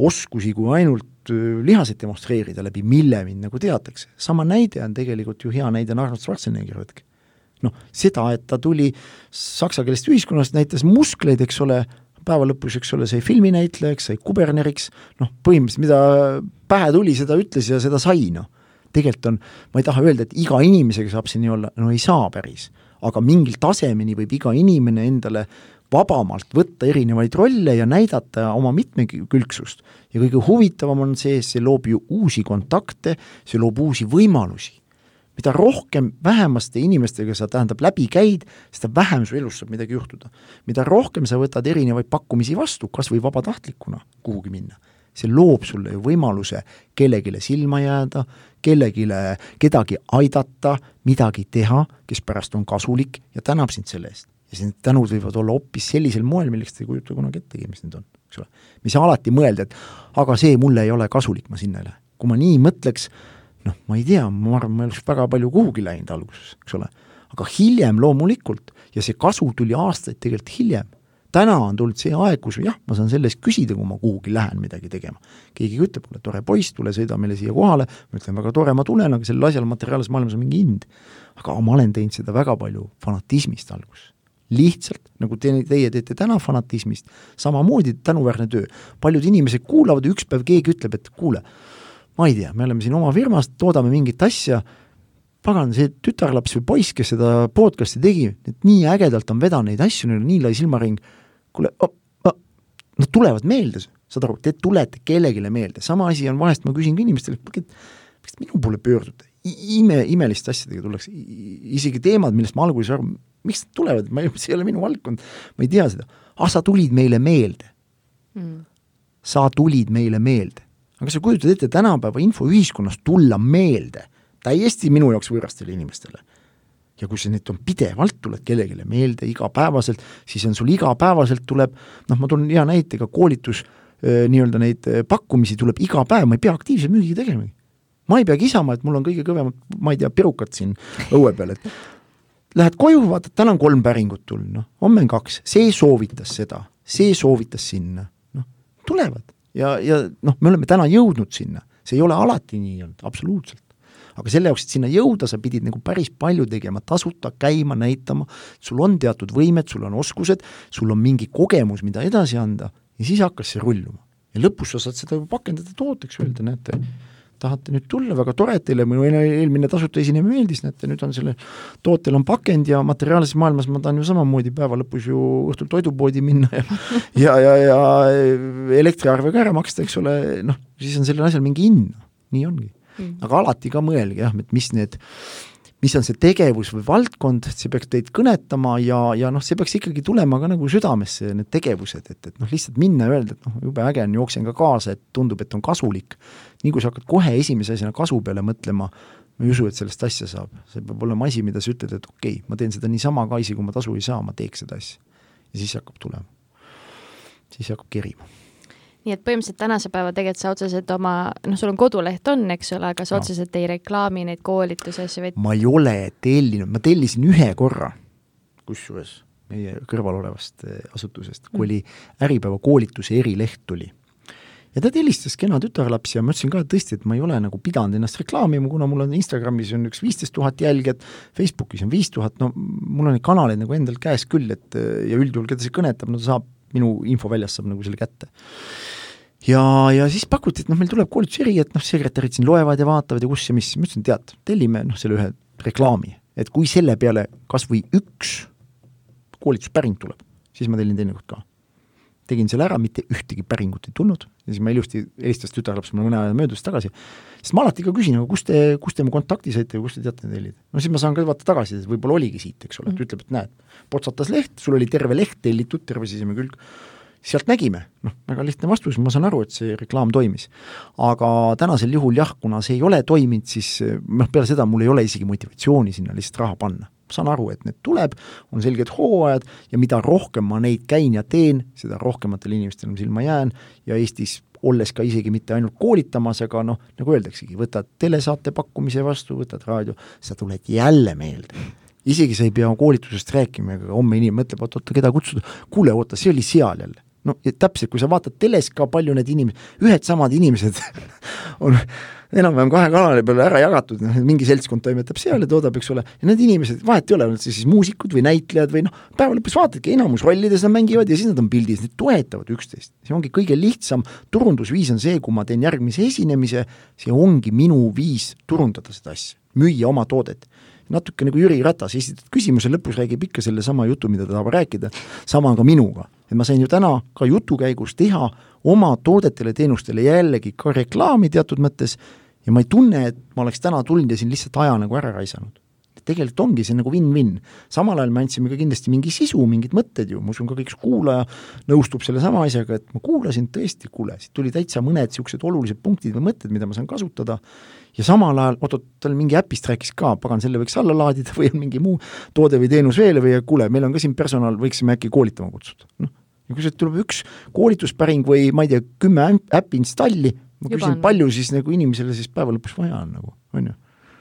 S2: oskusi kui ainult lihaseid demonstreerida, läbi mille mind nagu teatakse. sama näide on tegelikult ju hea näide Arnold Schwarzenegger, võtke. Noh, seda, et ta tuli saksa keelest ühiskonnast, näitas muskleid, eks ole, päeva lõpus, eks ole, sai filminäitlejaks, sai kuberneriks, noh, põhimõtteliselt mida pähe tuli, seda ütles ja seda sai, noh. tegelikult on, ma ei taha öelda, et iga inimesega saab see nii olla, no ei saa päris, aga mingil tasemeni võib iga inimene endale vabamalt võtta erinevaid rolle ja näidata oma mitmekülgsust. ja kõige huvitavam on see, see loob ju uusi kontakte, see loob uusi võimalusi mida rohkem vähemaste inimestega sa tähendab läbi käid, seda vähem su elus saab midagi juhtuda. mida rohkem sa võtad erinevaid pakkumisi vastu, kas või vabatahtlikuna kuhugi minna, see loob sulle ju võimaluse kellelegi silma jääda, kellelegi, kedagi aidata, midagi teha, kes pärast on kasulik ja tänab sind selle eest. ja need tänud võivad olla hoopis sellisel moel, millest sa ei kujuta kunagi ettegi, mis need on, eks ole. me ei saa alati mõelda, et aga see mulle ei ole kasulik, ma sinna ei lähe. kui ma nii mõtleks, noh, ma ei tea, ma arvan, ma ei oleks väga palju kuhugi läinud alguses, eks ole. aga hiljem loomulikult, ja see kasu tuli aastaid tegelikult hiljem, täna on tulnud see aeg, kus jah, ma saan selle eest küsida, kui ma kuhugi lähen midagi tegema. keegi ütleb mulle, tore poiss, tule sõida meile siia kohale, ma ütlen, väga tore, ma tulen, aga sellel asjal materiaalses maailmas on mingi hind. aga ma olen teinud seda väga palju fanatismist alguses. lihtsalt, nagu te, teie teete täna fanatismist, samamoodi tänuväärne töö. paljud inimesed kuulavad ja üks päev keegi ütleb, et kuule, ma ei tea, me oleme siin oma firmas, toodame mingit asja, pagan, see tütarlaps või poiss, kes seda podcast'i tegi, et nii ägedalt on vedanud neid asju, neil on nii lai silmaring, kuule nad tulevad meelde, saad aru, te tulete kellelegi meelde, sama asi on, vahest ma küsin ka inimestele, et miks te minu poole pöördute, ime, imeliste asjadega tullakse, isegi teemad, millest ma alguses aru, miks nad tulevad, ma ei, see ei ole minu valdkond, ma ei tea seda, ah sa tulid meile meelde. Mm.. sa tulid meile meelde aga sa kujutad ette tänapäeva infoühiskonnas tulla meelde täiesti minu jaoks võõrastele inimestele. ja kui sa nüüd pidevalt, tuled kellelegi meelde igapäevaselt, siis on sul igapäevaselt tuleb, noh, ma toon hea näite, ka koolitus, nii-öelda neid pakkumisi tuleb iga päev, ma ei pea aktiivselt müügi tegemagi. ma ei pea kisama, et mul on kõige kõvemad, ma ei tea, perukad siin õue peal, et lähed koju, vaatad, täna on kolm päringut tulnud, noh, homme on kaks, see soovitas seda, see soovitas sinna, noh, tulevad ja, ja noh, me oleme täna jõudnud sinna, see ei ole alati nii olnud, absoluutselt. Aga selle jaoks, et sinna jõuda, sa pidid nagu päris palju tegema, tasuta käima, näitama, sul on teatud võimed, sul on oskused, sul on mingi kogemus, mida edasi anda. Ja siis hakkas see rulluma. ja lõpus sa saad seda pakendada tooteks, öelda, näete, tahate nüüd tulla, väga tore, et teile minu eelmine tasuta esinemine meeldis, näete, nüüd on selle, tootel on pakend ja materiaalses maailmas ma tahan ju samamoodi päeva lõpus ju õhtul toidupoodi minna ja ja, ja, ja elektriarve ka ära maksta, eks ole, noh, siis on sellel asjal mingi hind, nii ongi. Mm.. aga alati ka mõelge jah, et mis need, mis on see tegevus või valdkond, see peaks teid kõnetama ja, ja noh, see peaks ikkagi tulema ka nagu südamesse, need tegevused, et, et noh, lihtsalt minna ja öelda, et noh, jube äge on, jooksen ka kaasa, et tundub, et on kasulik. nii kui sa hakkad kohe esimese asjana kasu peale mõtlema, ma ei usu, et sellest asja saab. see peab olema asi, mida sa ütled, et okei okay,, ma teen seda niisama ka, isegi kui ma tasu ei saa, ma teeks seda asja. ja siis hakkab tulema. siis hakkab kerima
S1: nii et põhimõtteliselt tänase päeva tegelikult sa otseselt oma, noh, sul on koduleht on, eks ole, aga sa no. otseselt ei reklaami neid koolitusi, asju, vaid
S2: ma ei ole tellinud, ma tellisin ühe korra, kusjuures meie kõrval olevast eh, asutusest, kui mm. oli Äripäeva koolituse erileht tuli. ja ta helistas kena tütarlaps ja ma ütlesin ka, et tõesti, et ma ei ole nagu pidanud ennast reklaamima, kuna mul on Instagramis on üks viisteist tuhat jälgijat, Facebookis on viis tuhat, no mul on neid kanaleid nagu endal käes küll, et ja üldjuhul, keda see kõnetab, no ta saab minu infoväljast saab nagu selle kätte. ja, ja siis pakuti, et noh, meil tuleb koolituseri, et noh, sekretärid siin loevad ja vaatavad ja kus ja mis, ma ütlesin, tead, tellime noh, selle ühe reklaami, et kui selle peale kas või üks koolituspäring tuleb, siis ma tellin teinekord ka. Tegin selle ära, mitte ühtegi päringut ei tulnud ja siis ma ilusti helistas tütarlaps mulle mõne aja möödudes tagasi, sest ma alati ka küsin, aga kust te, kust te mu kontakti saite või kust te teate tellida? no siis ma saan ka vaata tagasi, et võib-olla oligi siit, eks ole, et mhm. ütleb, et näed, potsatas leht, sul oli terve leht tellitud, terve siseme külg, sealt nägime, noh, väga lihtne vastus, ma saan aru, et see reklaam toimis. aga tänasel juhul jah, kuna see ei ole toiminud, siis noh, peale seda mul ei ole isegi motivatsiooni sinna lihtsalt raha panna saan aru, et need tuleb, on selged hooajad ja mida rohkem ma neid käin ja teen, seda rohkematele inimestele ma silma jään ja Eestis olles ka isegi mitte ainult koolitamas, aga noh, nagu öeldaksegi, võtad telesaate pakkumise vastu, võtad raadio, sa tuled jälle meelde. isegi sa ei pea koolitusest rääkima, aga homme inimene mõtleb, oot-oot, keda kutsuda, kuule, oota, see oli seal jälle. No ja täpselt, kui sa vaatad teles ka palju need inimesed, ühed samad inimesed on enam-vähem kahe kanali peale ära jagatud, noh, mingi seltskond toimetab seal ja toodab, eks ole, ja need inimesed, vahet ei ole, nad siis muusikud või näitlejad või noh, päeva lõpus vaatadki, enamus rollides nad mängivad ja siis nad on pildis, need toetavad üksteist. see ongi kõige lihtsam turundusviis on see, kui ma teen järgmise esinemise, see ongi minu viis turundada seda asja, müüa oma toodet natuke nagu Jüri Ratas, esitad küsimuse, lõpus räägib ikka sellesama jutu, mida ta tahab rääkida, sama ka minuga. Et ma sain ju täna ka jutu käigus teha oma toodetele-teenustele jällegi ka reklaami teatud mõttes ja ma ei tunne, et ma oleks täna tulnud ja siin lihtsalt aja nagu ära raisanud. tegelikult ongi see nagu win-win. samal ajal me andsime ka kindlasti mingi sisu, mingid mõtted ju, ma usun ka kõik kuulaja nõustub sellesama asjaga, et ma kuulasin tõesti, kuule, siit tuli täitsa mõned niisugused olulised punktid või mõtted, mida ma saan kasutada, ja samal ajal, oot-oot, tal mingi äpist rääkis ka, pagan, selle võiks alla laadida või on mingi muu toode või teenus veel või kuule, meil on ka siin personal, võiksime äkki koolitama kutsuda, noh ja kui sealt tuleb üks koolituspäring või ma ei tea, kümme äppi installi, ma küsin, palju siis nagu inimesele siis päeva lõpus vaja on nagu, on ju?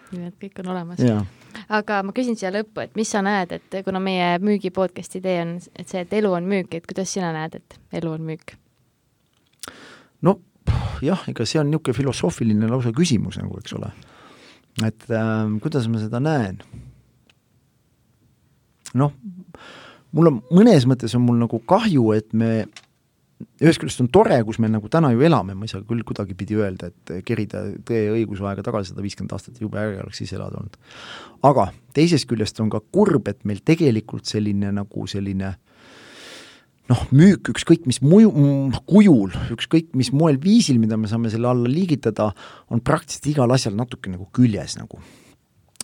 S1: nii et kõik on olemas. aga ma küsin siia lõppu, et mis sa näed, et kuna meie müügi podcast'i idee on, et see, et elu on müük, et kuidas sina näed, et elu on müük?
S2: no jah, ega see on niisugune filosoofiline lausa küsimus nagu, eks ole. et äh, kuidas ma seda näen? noh, mul on, mõnes mõttes on mul nagu kahju, et me ühest küljest on tore, kus me nagu täna ju elame, ma ei saa küll kuidagipidi öelda, et kerida tõe õigusaega tagasi sada viiskümmend aastat, jube äge oleks siis elada olnud. aga teisest küljest on ka kurb, et meil tegelikult selline nagu selline noh, müük ükskõik mis muju, kujul, ükskõik mis moel, viisil, mida me saame selle alla liigitada, on praktiliselt igal asjal natuke nagu küljes nagu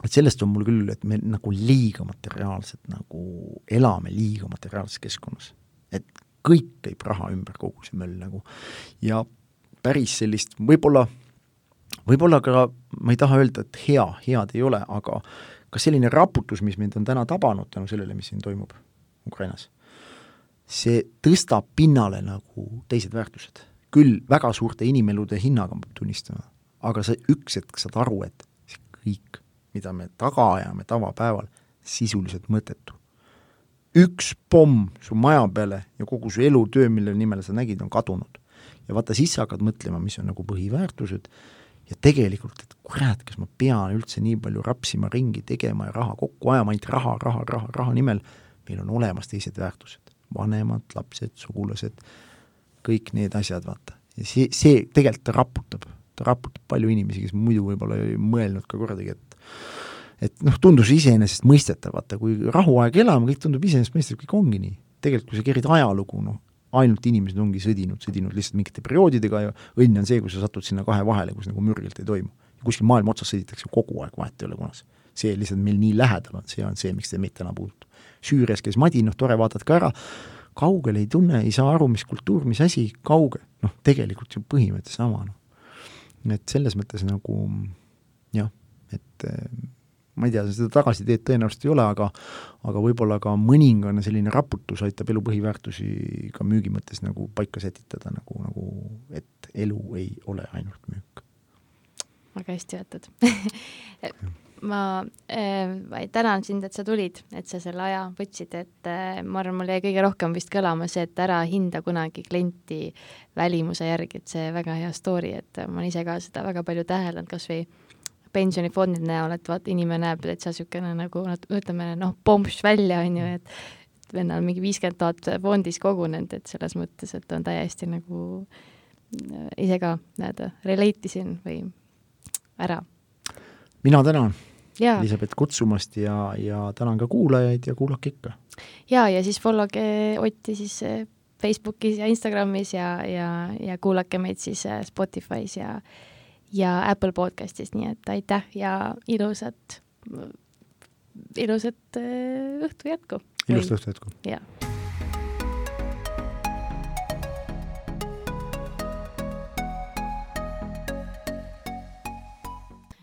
S2: et sellest on mul küll, et me nagu liiga materiaalselt nagu elame liiga materiaalses keskkonnas. et kõik käib raha ümber, kogu see möll nagu. ja päris sellist võib-olla, võib-olla ka, ma ei taha öelda, et hea, head ei ole, aga kas selline raputus, mis meid on täna tabanud tänu sellele, mis siin toimub Ukrainas, see tõstab pinnale nagu teised väärtused. küll väga suurte inimelude hinnaga, peab tunnistama, aga sa üks hetk saad aru, et see kõik, mida me taga ajame tavapäeval, sisuliselt mõttetu. üks pomm su maja peale ja kogu su elutöö, mille nimel sa nägid, on kadunud. ja vaata, siis sa hakkad mõtlema, mis on nagu põhiväärtused ja tegelikult, et kurat, kas ma pean üldse nii palju rapsima ringi tegema ja raha kokku ajama, ainult raha, raha, raha, raha nimel, meil on olemas teised väärtused, vanemad, lapsed, sugulased, kõik need asjad, vaata. ja see, see tegelikult ta raputab, ta raputab palju inimesi, kes muidu võib-olla ei mõelnud ka kordagi, et et noh, tundus iseenesestmõistetav, vaata, kui rahuaeg elame, kõik tundub iseenesestmõistetav, kõik ongi nii. tegelikult, kui sa kerid ajalugu, noh, ainult inimesed ongi sõdinud, sõdinud lihtsalt mingite perioodidega ja õnn on see, kui sa satud sinna kahe vahele, kus nagu mürgilt ei toimu. kuskil maailma otsas sõditakse kogu aeg, vahet ei ole kunas. see lihtsalt meil nii lähedal on, see on see, miks see meid täna puudutab. Süürias käis Madi, noh tore, vaatad ka ära, kaugel ei tunne, ei saa aru, mis kultuur, mis asi, kauge, noh tegelikult ju põhimõte sama, noh. et selles mõttes nagu jah, et ma ei tea, seda tagasiteed tõenäoliselt ei ole, aga aga võib-olla ka mõningane selline raputus aitab elu põhiväärtusi ka müügi mõttes nagu paika sätitada, nagu, nagu et elu ei ole ainult müük.
S1: väga hästi öeldud ma äh, tänan sind, et sa tulid, et sa selle aja võtsid, et äh, ma arvan, mul jäi kõige rohkem vist kõlama see, et ära hinda kunagi klienti välimuse järgi, et see väga hea story, et ma olen ise ka seda väga palju täheldanud, kas või pensionifondide näol, et vaata, inimene näeb täitsa niisugune nagu ütleme noh, pomps välja, on ju, et vennal mingi viiskümmend tuhat fondis kogunenud, et selles mõttes, et on täiesti nagu äh, ise ka nii-öelda relate isin või ära.
S2: mina tänan, Elisabeth, kutsumast ja, ja tänan ka kuulajaid ja kuulake ikka.
S1: ja, ja siis followge Otti siis äh, Facebookis ja Instagramis ja, ja, ja kuulake meid siis äh, Spotify's ja ja Apple podcastis, nii et aitäh ja ilusat, ilusat äh, õhtu jätku.
S2: ilusat õhtu jätku.
S1: jah